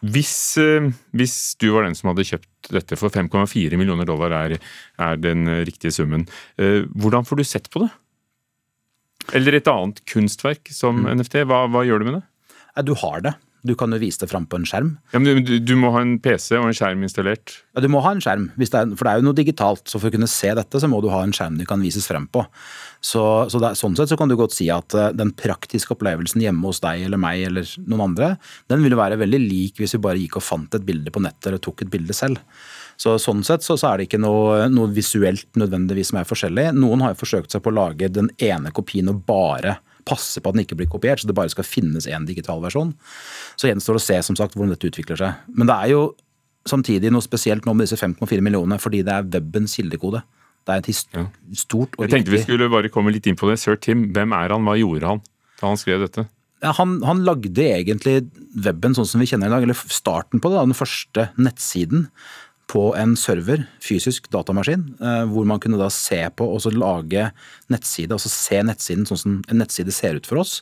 Speaker 2: Hvis, eh, hvis, du var den som hadde kjøpt dette for 5,4 millioner dollar, er, er, den riktige summen, eh, hvordan får du sett på det? Eller et annet kunstverk som mm. NFT, hva, hva gjør du med det?
Speaker 11: Du har det. Du kan jo vise det fram på en skjerm.
Speaker 2: Ja, men du, du, må ha en PC og en skjerm installert?
Speaker 11: Ja, Du må ha en skjerm, det er, for det er jo noe digitalt. Så for å kunne se dette, så må du ha en skjerm du kan vises frem på. Så, så det, Sånn sett så kan du godt si at uh, den praktiske opplevelsen hjemme hos deg eller meg eller noen andre, den ville være veldig lik hvis vi bare gikk og fant et bilde på nettet eller tok et bilde selv. Så Sånn sett så, så er det ikke noe, noe, visuelt nødvendigvis som er forskjellig. Noen har jo forsøkt seg på å lage den ene kopien og bare passe på at den ikke blir kopiert, så det bare skal finnes én digital versjon. Så gjenstår det å se som sagt hvordan dette utvikler seg. Men det er jo samtidig noe spesielt nå med disse 5,4 millionene, fordi det er webens kildekode. Det er et ja. stort
Speaker 2: og Jeg tenkte vi skulle bare komme litt inn på det. Sir Tim, hvem er han, hva gjorde han da han skrev dette?
Speaker 11: Ja, han, han, lagde egentlig weben sånn som vi kjenner i dag, eller starten på det, da, den første nettsiden på en server, fysisk datamaskin, eh, hvor man kunne da se på og lage nettside, altså se nettsiden sånn som en nettside ser ut for oss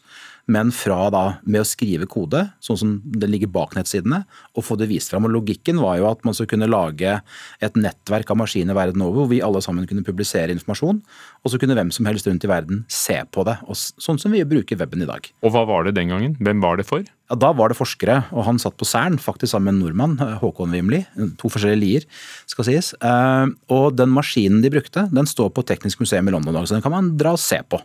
Speaker 11: men fra da med å skrive kode, sånn som det ligger bak nettsidene, og få det vist fram. Og Logikken var jo at man så kunne lage et nettverk av maskiner verden over, hvor vi alle sammen kunne publisere informasjon, og så kunne hvem som helst rundt i verden se på det. sånn som vi bruker weben i dag.
Speaker 2: Og hva var det den gangen? Hvem var det for?
Speaker 11: Ja, Da var det forskere, og han satt på Cern, faktisk sammen med en nordmann, Håkon Wimli. To forskjellige lier, skal sies. Eh, og den maskinen de brukte, den står på Teknisk museum i London, så den kan man dra og se på.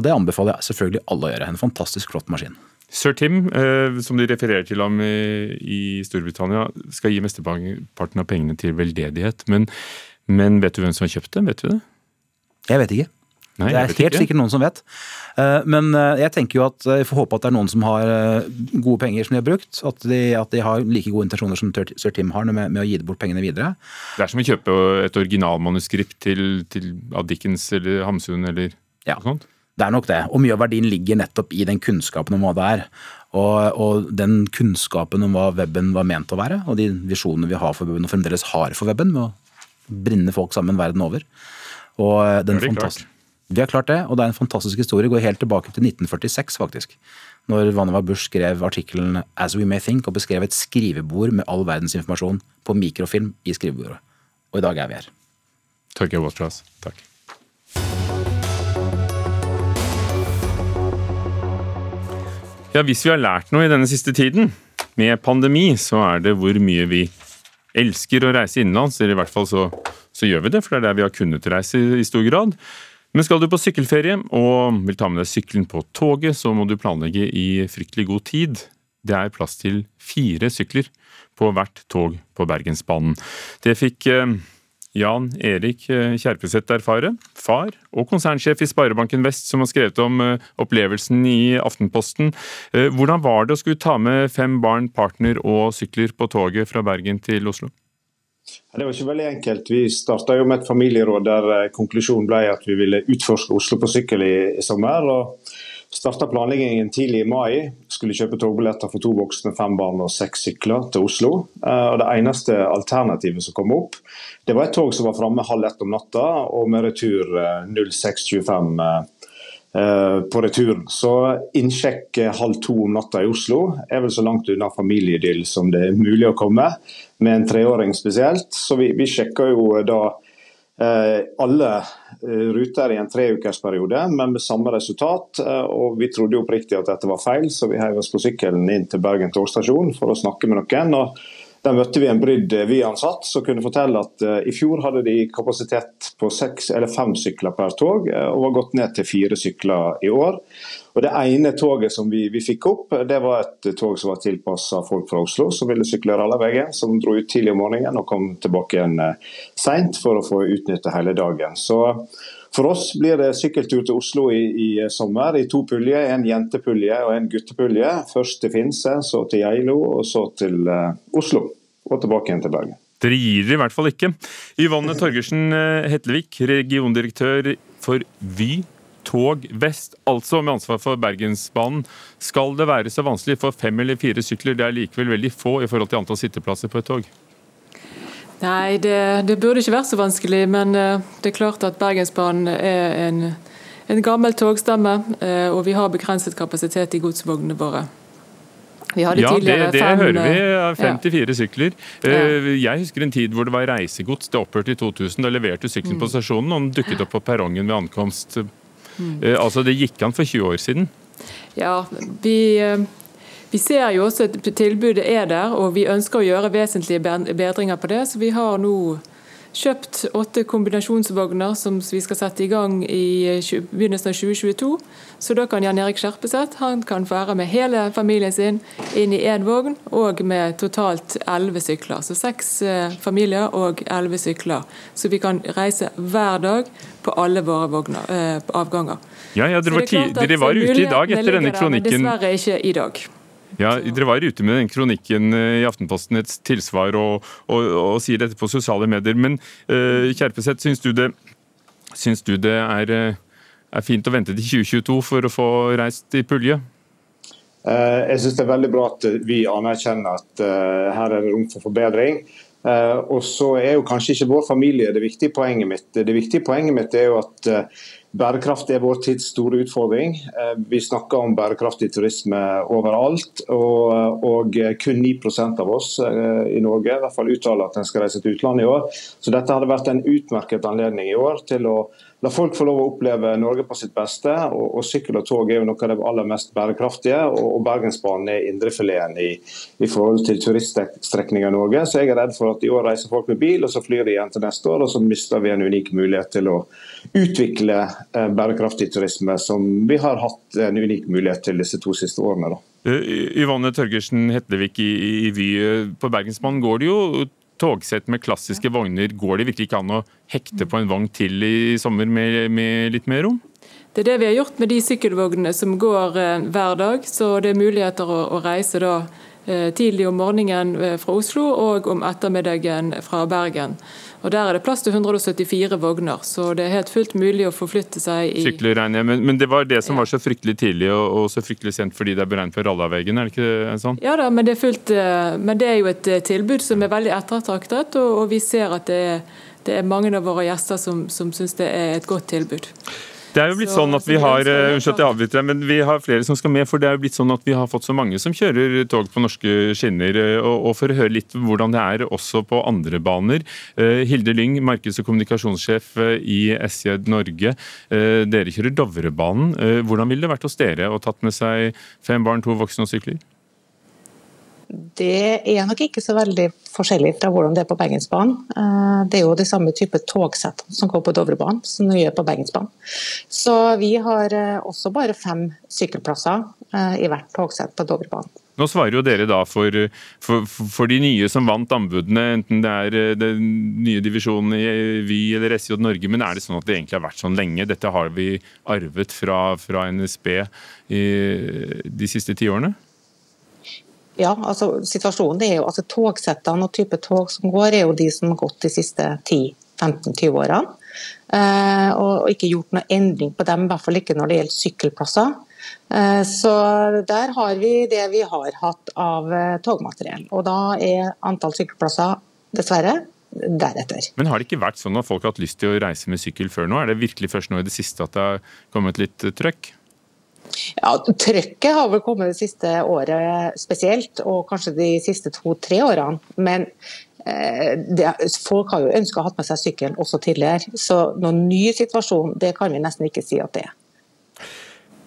Speaker 11: Og det anbefaler jeg selvfølgelig alle å gjøre. En fantastisk flott maskin.
Speaker 2: Sir Tim, eh, som de refererer til ham i Storbritannia, skal gi mesteparten av pengene til veldedighet. Men, men, vet du hvem som har kjøpt det? Vet du det?
Speaker 11: Jeg vet ikke. Nei, det er helt ikke. sikkert noen som vet. Eh, men eh, jeg tenker jo at jeg får håpe at det er noen som har gode penger som de har brukt. At de, at de har like gode intensjoner som Sir Tim har med, med, å gi bort pengene videre.
Speaker 2: Det er som å kjøpe et originalmanuskript til, til av Dickens eller Hamsun eller ja. noe sånt?
Speaker 11: Det er nok det. Og mye av verdien ligger nettopp i den kunnskapen om hva det er. Og, og, den kunnskapen om hva weben var ment å være, og de visjonene vi har for weben, og fremdeles har for weben, med å brinde folk sammen verden over. Og eh, den det klart. Vi har klart det, og det er en fantastisk historie. Går helt tilbake til 1946, faktisk. Når Vannevar Bush skrev artikkelen 'As We May Think' og beskrev et skrivebord med all verdens informasjon på mikrofilm i skrivebordet. Og i dag er vi her.
Speaker 2: Takk, Waterhouse. Takk. Ja, Hvis vi har lært noe i denne siste tiden, med pandemi, så er det hvor mye vi elsker å reise innenlands. Eller i hvert fall så, så gjør vi det, for det er der vi har kunnet reise i stor grad. Men skal du på sykkelferie og vil ta med deg sykkelen på toget, så må du planlegge i fryktelig god tid. Det er plass til fire sykler på hvert tog på Bergensbanen. Det fikk eh, Jan Erik eh, Kjerpeseth erfare, far og konsernsjef i Sparebanken Vest, som har skrevet om eh, opplevelsen i Aftenposten. Eh, hvordan var det å skulle ta med fem barn, partner og sykler på toget fra Bergen til Oslo?
Speaker 12: Det var ikke veldig enkelt. Vi starta med et familieråd der konklusjonen ble at vi ville utforske Oslo på sykkel i, sommer. og Starta planleggingen tidlig i mai. Skulle kjøpe togbilletter for to voksne, fem barn og seks sykler til Oslo. Eh, og Det eneste alternativet som kom opp, det var et tog som var framme halv ett om natta, og med retur 06.25 eh, på returen. Så innsjekk halv to om natta i Oslo er vel så langt unna familieidyll som det er mulig å komme, med en treåring spesielt. Så vi, vi sjekka jo da Eh, alle eh, ruter i en treukersperiode, men med samme resultat. Eh, og Vi trodde oppriktig at dette var feil, så vi heiv oss på sykkelen inn til Bergen togstasjon for å snakke med noen. og der møtte vi en brydd Vy-ansatt som kunne fortelle at uh, i fjor hadde de kapasitet på seks eller fem sykler per tog, uh, og var gått ned til fire sykler i år. Og Det ene toget som vi, vi fikk opp, det var et tog som var tilpassa folk fra Oslo som ville sykle veien, som dro ut tidlig om morgenen og kom tilbake igjen seint for å få utnytte hele dagen. Så for oss blir det sykkeltur til Oslo i, i sommer i to puljer. En jentepulje og en guttepulje. Først til Finse, så til Geilo og så til uh, Oslo. Og tilbake igjen til Bergen.
Speaker 2: Dere gir dere i hvert fall ikke. Yvonne Torgersen eh, Hetlevik, regiondirektør for Vy Tog Vest, altså med ansvar for Bergensbanen. Skal det være så vanskelig for fem eller fire sykler? Det er likevel veldig få i forhold til antall sitteplasser på et tog?
Speaker 13: Nei, det, det, burde ikke vært så vanskelig, men uh, det er klart at Bergensbanen er en, en gammel togstamme, uh, og vi har begrenset kapasitet i godsvognene våre.
Speaker 2: ja, det, det fem, hører vi. 54 ja. sykler. Jeg husker en tid hvor det var reisegods. Det opphørte i 2000. Da leverte sykkelen mm. på stasjonen, og den dukket opp på perrongen ved ankomst. Mm. Altså, Det gikk an for 20 år siden.
Speaker 13: Ja, vi vi ser jo også at tilbudet er der, og vi ønsker å gjøre vesentlige bedringer på det. Så vi har nå kjøpt åtte kombinasjonsvogner som vi skal sette i gang i begynnelsen av 2022. Så da kan Jan Erik Skjerpeseth han kan få være med hele familien sin inn i én vogn, og med totalt elleve sykler. Så seks eh, familier og elleve sykler. Så vi kan reise hver dag på alle våre vogner, eh, avganger.
Speaker 2: Ja, ja dere, var, dere var ute i dag etter denne kronikken.
Speaker 13: Dessverre ikke i dag.
Speaker 2: Ja, Dere var ute med den kronikken eh, i Aftenposten, et tilsvar, og, og, og sier dette på sosiale medier. Men uh, Kjerpeseth, syns du det, syns du det er, eh, er, fint å vente til 2022 for å få reist i pulje?
Speaker 12: Jeg syns det er veldig bra at vi anerkjenner at her er det rom for forbedring. og så er jo kanskje ikke vår familie det viktige poenget mitt. Det viktige poenget mitt er jo at Bærekraft er vår tids store utfordring. Eh, vi snakker om bærekraftig turisme overalt. Og, og kun 9% av oss eh, i Norge i hvert fall uttaler at en skal reise til utlandet i år. Så dette hadde vært en utmerket anledning i år til å La folk få lov å oppleve Norge på sitt beste. og, og Sykkel og tog er jo noe av det aller mest bærekraftige. og, og Bergensbanen er indrefileten i, i forhold til turiststrekninger i Norge. Så jeg er redd for at i år reiser folk med bil, og så flyr de igjen til neste år. Og så mister vi en unik mulighet til å utvikle eh, bærekraftig turisme, som vi har hatt en unik mulighet til disse to siste årene. da.
Speaker 2: Yvonne Tørgersen Hetlevik i, i Vy. På Bergensbanen går det jo togsett med klassiske vogner, går det virkelig ikke an å hekte på en vogn til i sommer med, med litt mer rom?
Speaker 13: Det er det vi har gjort med de sykkelvognene som går eh, hver dag. Så det er muligheter å, å reise da tidlig om morgenen eh, fra Oslo og om ettermiddagen fra Bergen. Og Der er det plass til 174 vogner, så det er helt fullt mulig å forflytte seg i
Speaker 2: regner jeg men, men, det var det som var så fryktelig tidlig og, og så fryktelig sent fordi det er beregnet for Rallaveggen, er det ikke sånn?
Speaker 13: Ja da, men det, fullt, eh, men det er jo et eh, tilbud som er veldig ettertraktet, og, og vi ser at det er, det er mange av våre gjester som, som syns det er et godt tilbud.
Speaker 2: Det er jo blitt så, sånn at vi har uh, unnskyld at jeg avbryter men vi har flere som skal med. For det er jo blitt sånn at vi har fått så mange som kjører tog på norske skinner. Eh, og, og For å høre litt hvordan det er også på andre baner. Uh, Hilde Lyng, markeds- og kommunikasjonssjef i SJ Norge. Uh, dere kjører Dovrebanen. Hvordan ville det vært hos dere å tatt med seg fem barn, to voksne og sykler?
Speaker 14: Det er nok ikke så veldig forskjellig fra hvordan det er på Bergensbanen. Eh, det er jo de samme type togsett som går på Dovrebanen som vi gjør på Bergensbanen. Så vi har eh, også bare fem sykkelplasser eh, i hvert togsett på Dovrebanen.
Speaker 2: Nå svarer jo dere da for, for, for, de nye som vant anbudene, enten det er den nye divisjonen i Vy eller SJ Norge, men er det sånn at det egentlig har vært sånn lenge? Dette har vi arvet fra, fra NSB i de siste ti årene?
Speaker 14: Ja, altså situasjonen er jo altså Togsettene og type tog som går, er jo de som har gått de siste 10-15-20 årene. Eh, og ikke gjort noe endring på dem, i hvert fall ikke når det gjelder sykkelplasser. Eh, så der har vi det vi har hatt av eh, togmateriell. Og da er antall sykkelplasser dessverre deretter.
Speaker 2: Men har det ikke vært sånn at folk har hatt lyst til å reise med sykkel før nå? Er det virkelig først nå i det siste at det har kommet litt eh, trøkk?
Speaker 14: Ja, Trøkket har vel kommet det siste året spesielt, og kanskje de siste to-tre årene. Men eh, det, folk har jo ønska å ha med seg sykkelen også tidligere. Så noen ny situasjon, det kan vi nesten ikke si at det er.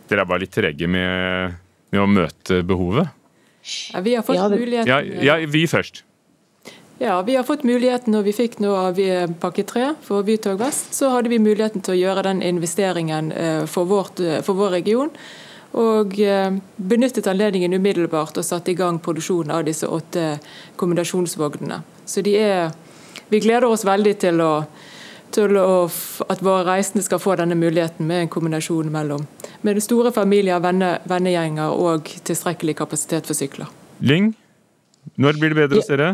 Speaker 2: Dere er bare litt trege med, med å møte behovet?
Speaker 13: Ja, vi har fått
Speaker 14: Ja, det-
Speaker 13: muligheten
Speaker 2: Ja, ja, vi først.
Speaker 13: Ja, vi har fått muligheten når vi fikk nå av eh, pakke 3 for Bytog Vest, så hadde vi muligheten til å gjøre den investeringen eh, for, vårt, eh, for vår region. Og benyttet anledningen umiddelbart og satte i gang produksjonen av disse åtte kombinasjonsvognene. Så de er Vi gleder oss veldig til, å, til å, at våre reisende skal få denne muligheten med en kombinasjon mellom med store familier, venne, vennegjenger og tilstrekkelig kapasitet for sykler.
Speaker 2: Lyng, når blir det bedre hos dere?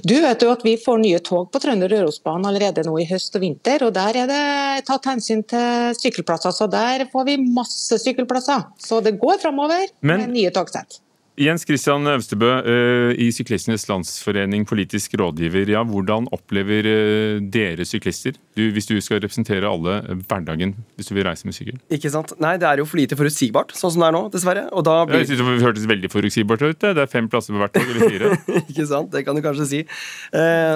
Speaker 14: Du vet jo at Vi får nye tog på Trønder-Rørosbanen allerede nå i høst og vinter. og Der er det tatt hensyn til sykkelplasser, så der får vi masse sykkelplasser. Så det går framover med nye togsett.
Speaker 2: Jens Christian Øvstebø eh, i Syklistenes Landsforening, politisk rådgiver. Ja, hvordan opplever eh, dere syklister, du, hvis du skal representere alle, eh, hverdagen hvis du vil reise med sykkel?
Speaker 15: Ikke sant? Nei, det er jo for lite forutsigbart, sånn som det er nå, dessverre. Og da blir...
Speaker 2: Jeg synes Det hørtes veldig forutsigbart ut. Det er fem plasser på hvert tog, eller fire.
Speaker 15: Ikke sant? Det kan du kanskje si.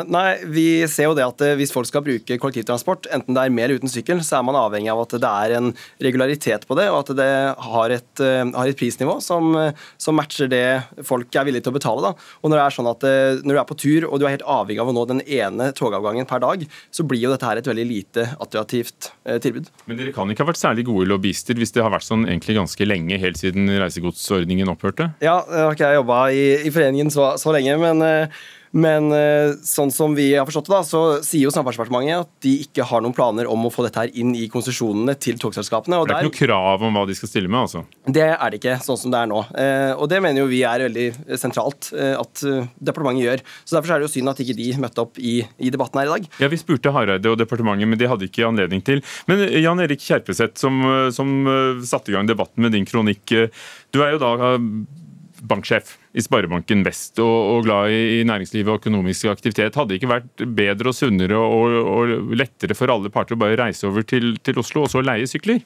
Speaker 15: Nei, vi ser jo det at hvis folk skal bruke kollektivtransport, enten det er med eller uten sykkel, så er man avhengig av at det er en regularitet på det, og at det har et, har et prisnivå som, som matcher det folk er villige til å betale. Da. Og når det er sånn at eh, når du er på tur og du er helt avhengig av å nå den ene togavgangen per dag, så blir jo dette her et veldig lite attraktivt eh, tilbud.
Speaker 2: Men dere kan ikke ha vært særlig gode lobbyister hvis det har vært sånn egentlig ganske lenge, helt siden reisegodsordningen opphørte?
Speaker 15: Ja, jeg har ikke jeg jobba i, i foreningen så, så lenge, men, eh, men eh, sånn som vi har forstått det, da, så sier jo Samferdselsdepartementet at de ikke har noen planer om å få dette her inn i konsesjonene til togselskapene. og
Speaker 2: Det er
Speaker 15: der-
Speaker 2: ikke noe krav om hva de skal stille med, altså?
Speaker 15: Det er det ikke, sånn som det er nå. Eh, og det mener jo vi er veldig sentralt eh, at eh, departementet gjør. Så Derfor er det jo synd at ikke de møtte opp i, i debatten her i dag.
Speaker 2: Ja, Vi spurte Hareide og departementet, men de hadde ikke anledning til. Men Jan Erik Kjerpeseth, som, som satte i gang debatten med din kronikk. Du er jo da banksjef i Sparebanken Vest og, og glad i, i næringslivet og økonomisk aktivitet. Hadde det ikke vært bedre og sunnere og, og lettere for alle parter å bare reise over til, til Oslo og så leie sykler?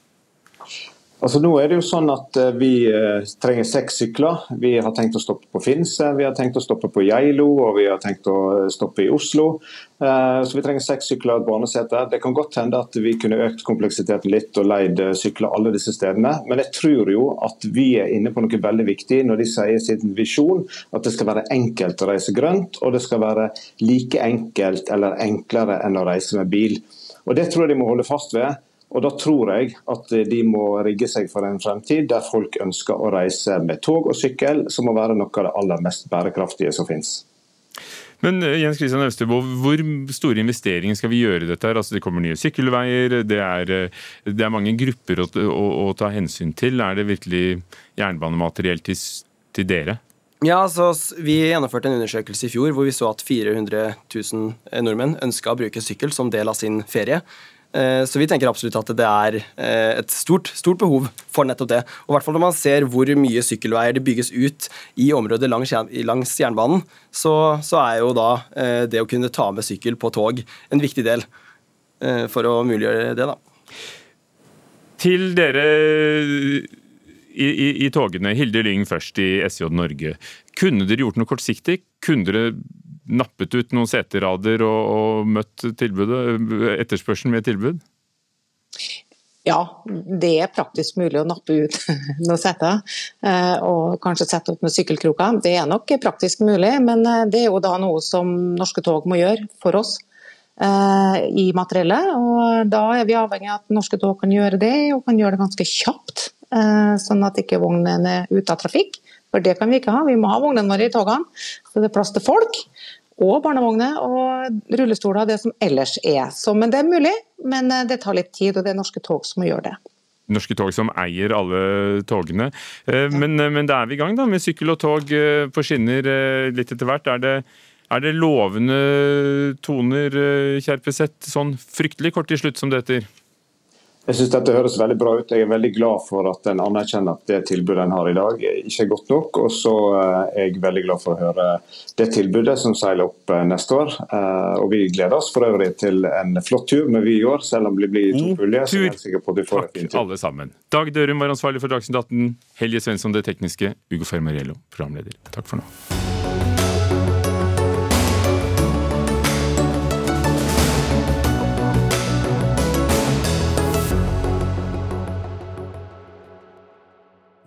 Speaker 12: Altså nå er det jo sånn at eh, Vi eh, trenger seks sykler. Vi har tenkt å stoppe på Finse, vi har tenkt å stoppe på Geilo og vi har tenkt å eh, stoppe i Oslo. Så Vi trenger seks sykler og et barnesete. Det kan godt hende at vi kunne økt kompleksiteten litt og leid sykler alle disse stedene. Men jeg tror jo at vi er inne på noe veldig viktig når de sier sin visjon at det skal være enkelt å reise grønt, og det skal være like enkelt eller enklere enn å reise med bil. Og Det tror jeg de må holde fast ved. Og Da tror jeg at de må rigge seg for en fremtid der folk ønsker å reise med tog og sykkel, som må være noe av det aller mest bærekraftige som finnes.
Speaker 2: Men eh, Jens Christian Øvstebo, hvor store investeringer skal vi gjøre i dette? her? Altså, det kommer nye sykkelveier, det er, eh, det er mange grupper å, å, å ta hensyn til. Er det virkelig jernbanemateriell til, til dere?
Speaker 15: Ja, så Vi gjennomførte en undersøkelse i fjor hvor vi så at 400 000 nordmenn ønska å bruke sykkel som del av sin ferie. Eh, Så vi tenker absolutt at det er eh, et stort, stort behov for nettopp det. Og i hvert fall Når man ser hvor mye sykkelveier det bygges ut i området langs, langs jernbanen, så, så er jo da eh, det å kunne ta med sykkel på tog en viktig del for å muliggjøre det. da.
Speaker 2: Til dere i, i, i togene, Hilde Lyng først i SJ Norge. Kunne dere gjort noe kortsiktig? Kunne dere nappet ut noen seterader og, og møtt tilbudet, etterspørselen med tilbud?
Speaker 14: Ja, det er praktisk mulig å nappe ut noen seter, eh, og kanskje sette opp med sykkelkroker. Det er nok praktisk mulig, men eh, det er jo da noe som Norske Tog må gjøre for oss eh, i materiellet. Og da er vi avhengig av at Norske Tog kan gjøre det, og kan gjøre det ganske kjapt. Sånn at ikke vognen er ute av trafikk. For det kan vi ikke ha. Vi må ha vognene våre i togene, så det er plass til folk. Og barnevogner og rullestoler, det som ellers er. Så, men det er mulig, men eh, det tar litt tid, og det er Norske Tog som må gjøre det.
Speaker 2: Norske Tog som eier alle togene. Eh, Men, men da er vi i gang da, med sykkel og tog eh, på skinner eh, litt etter hvert. Er det, er det lovende toner, eh, Kjerpeseth, sånn fryktelig kort til slutt som det heter?
Speaker 12: Jeg synes dette høres veldig bra ut. Jeg er veldig glad for at en anerkjenner at det tilbudet en har i dag ikke er godt nok. Og så eh, er jeg veldig glad for å høre det tilbudet som seiler opp eh, neste år. Eh, og vi gleder oss for øvrig til en flott tur med Vy i år, selv om det blir to puljer. Så jeg er sikker på at vi får et fint
Speaker 2: Takk alle sammen. Dag Dørum var ansvarlig for Dagsnytt 18. Helje Svensson det tekniske. Ugo Fermariello programleder. Takk for nå.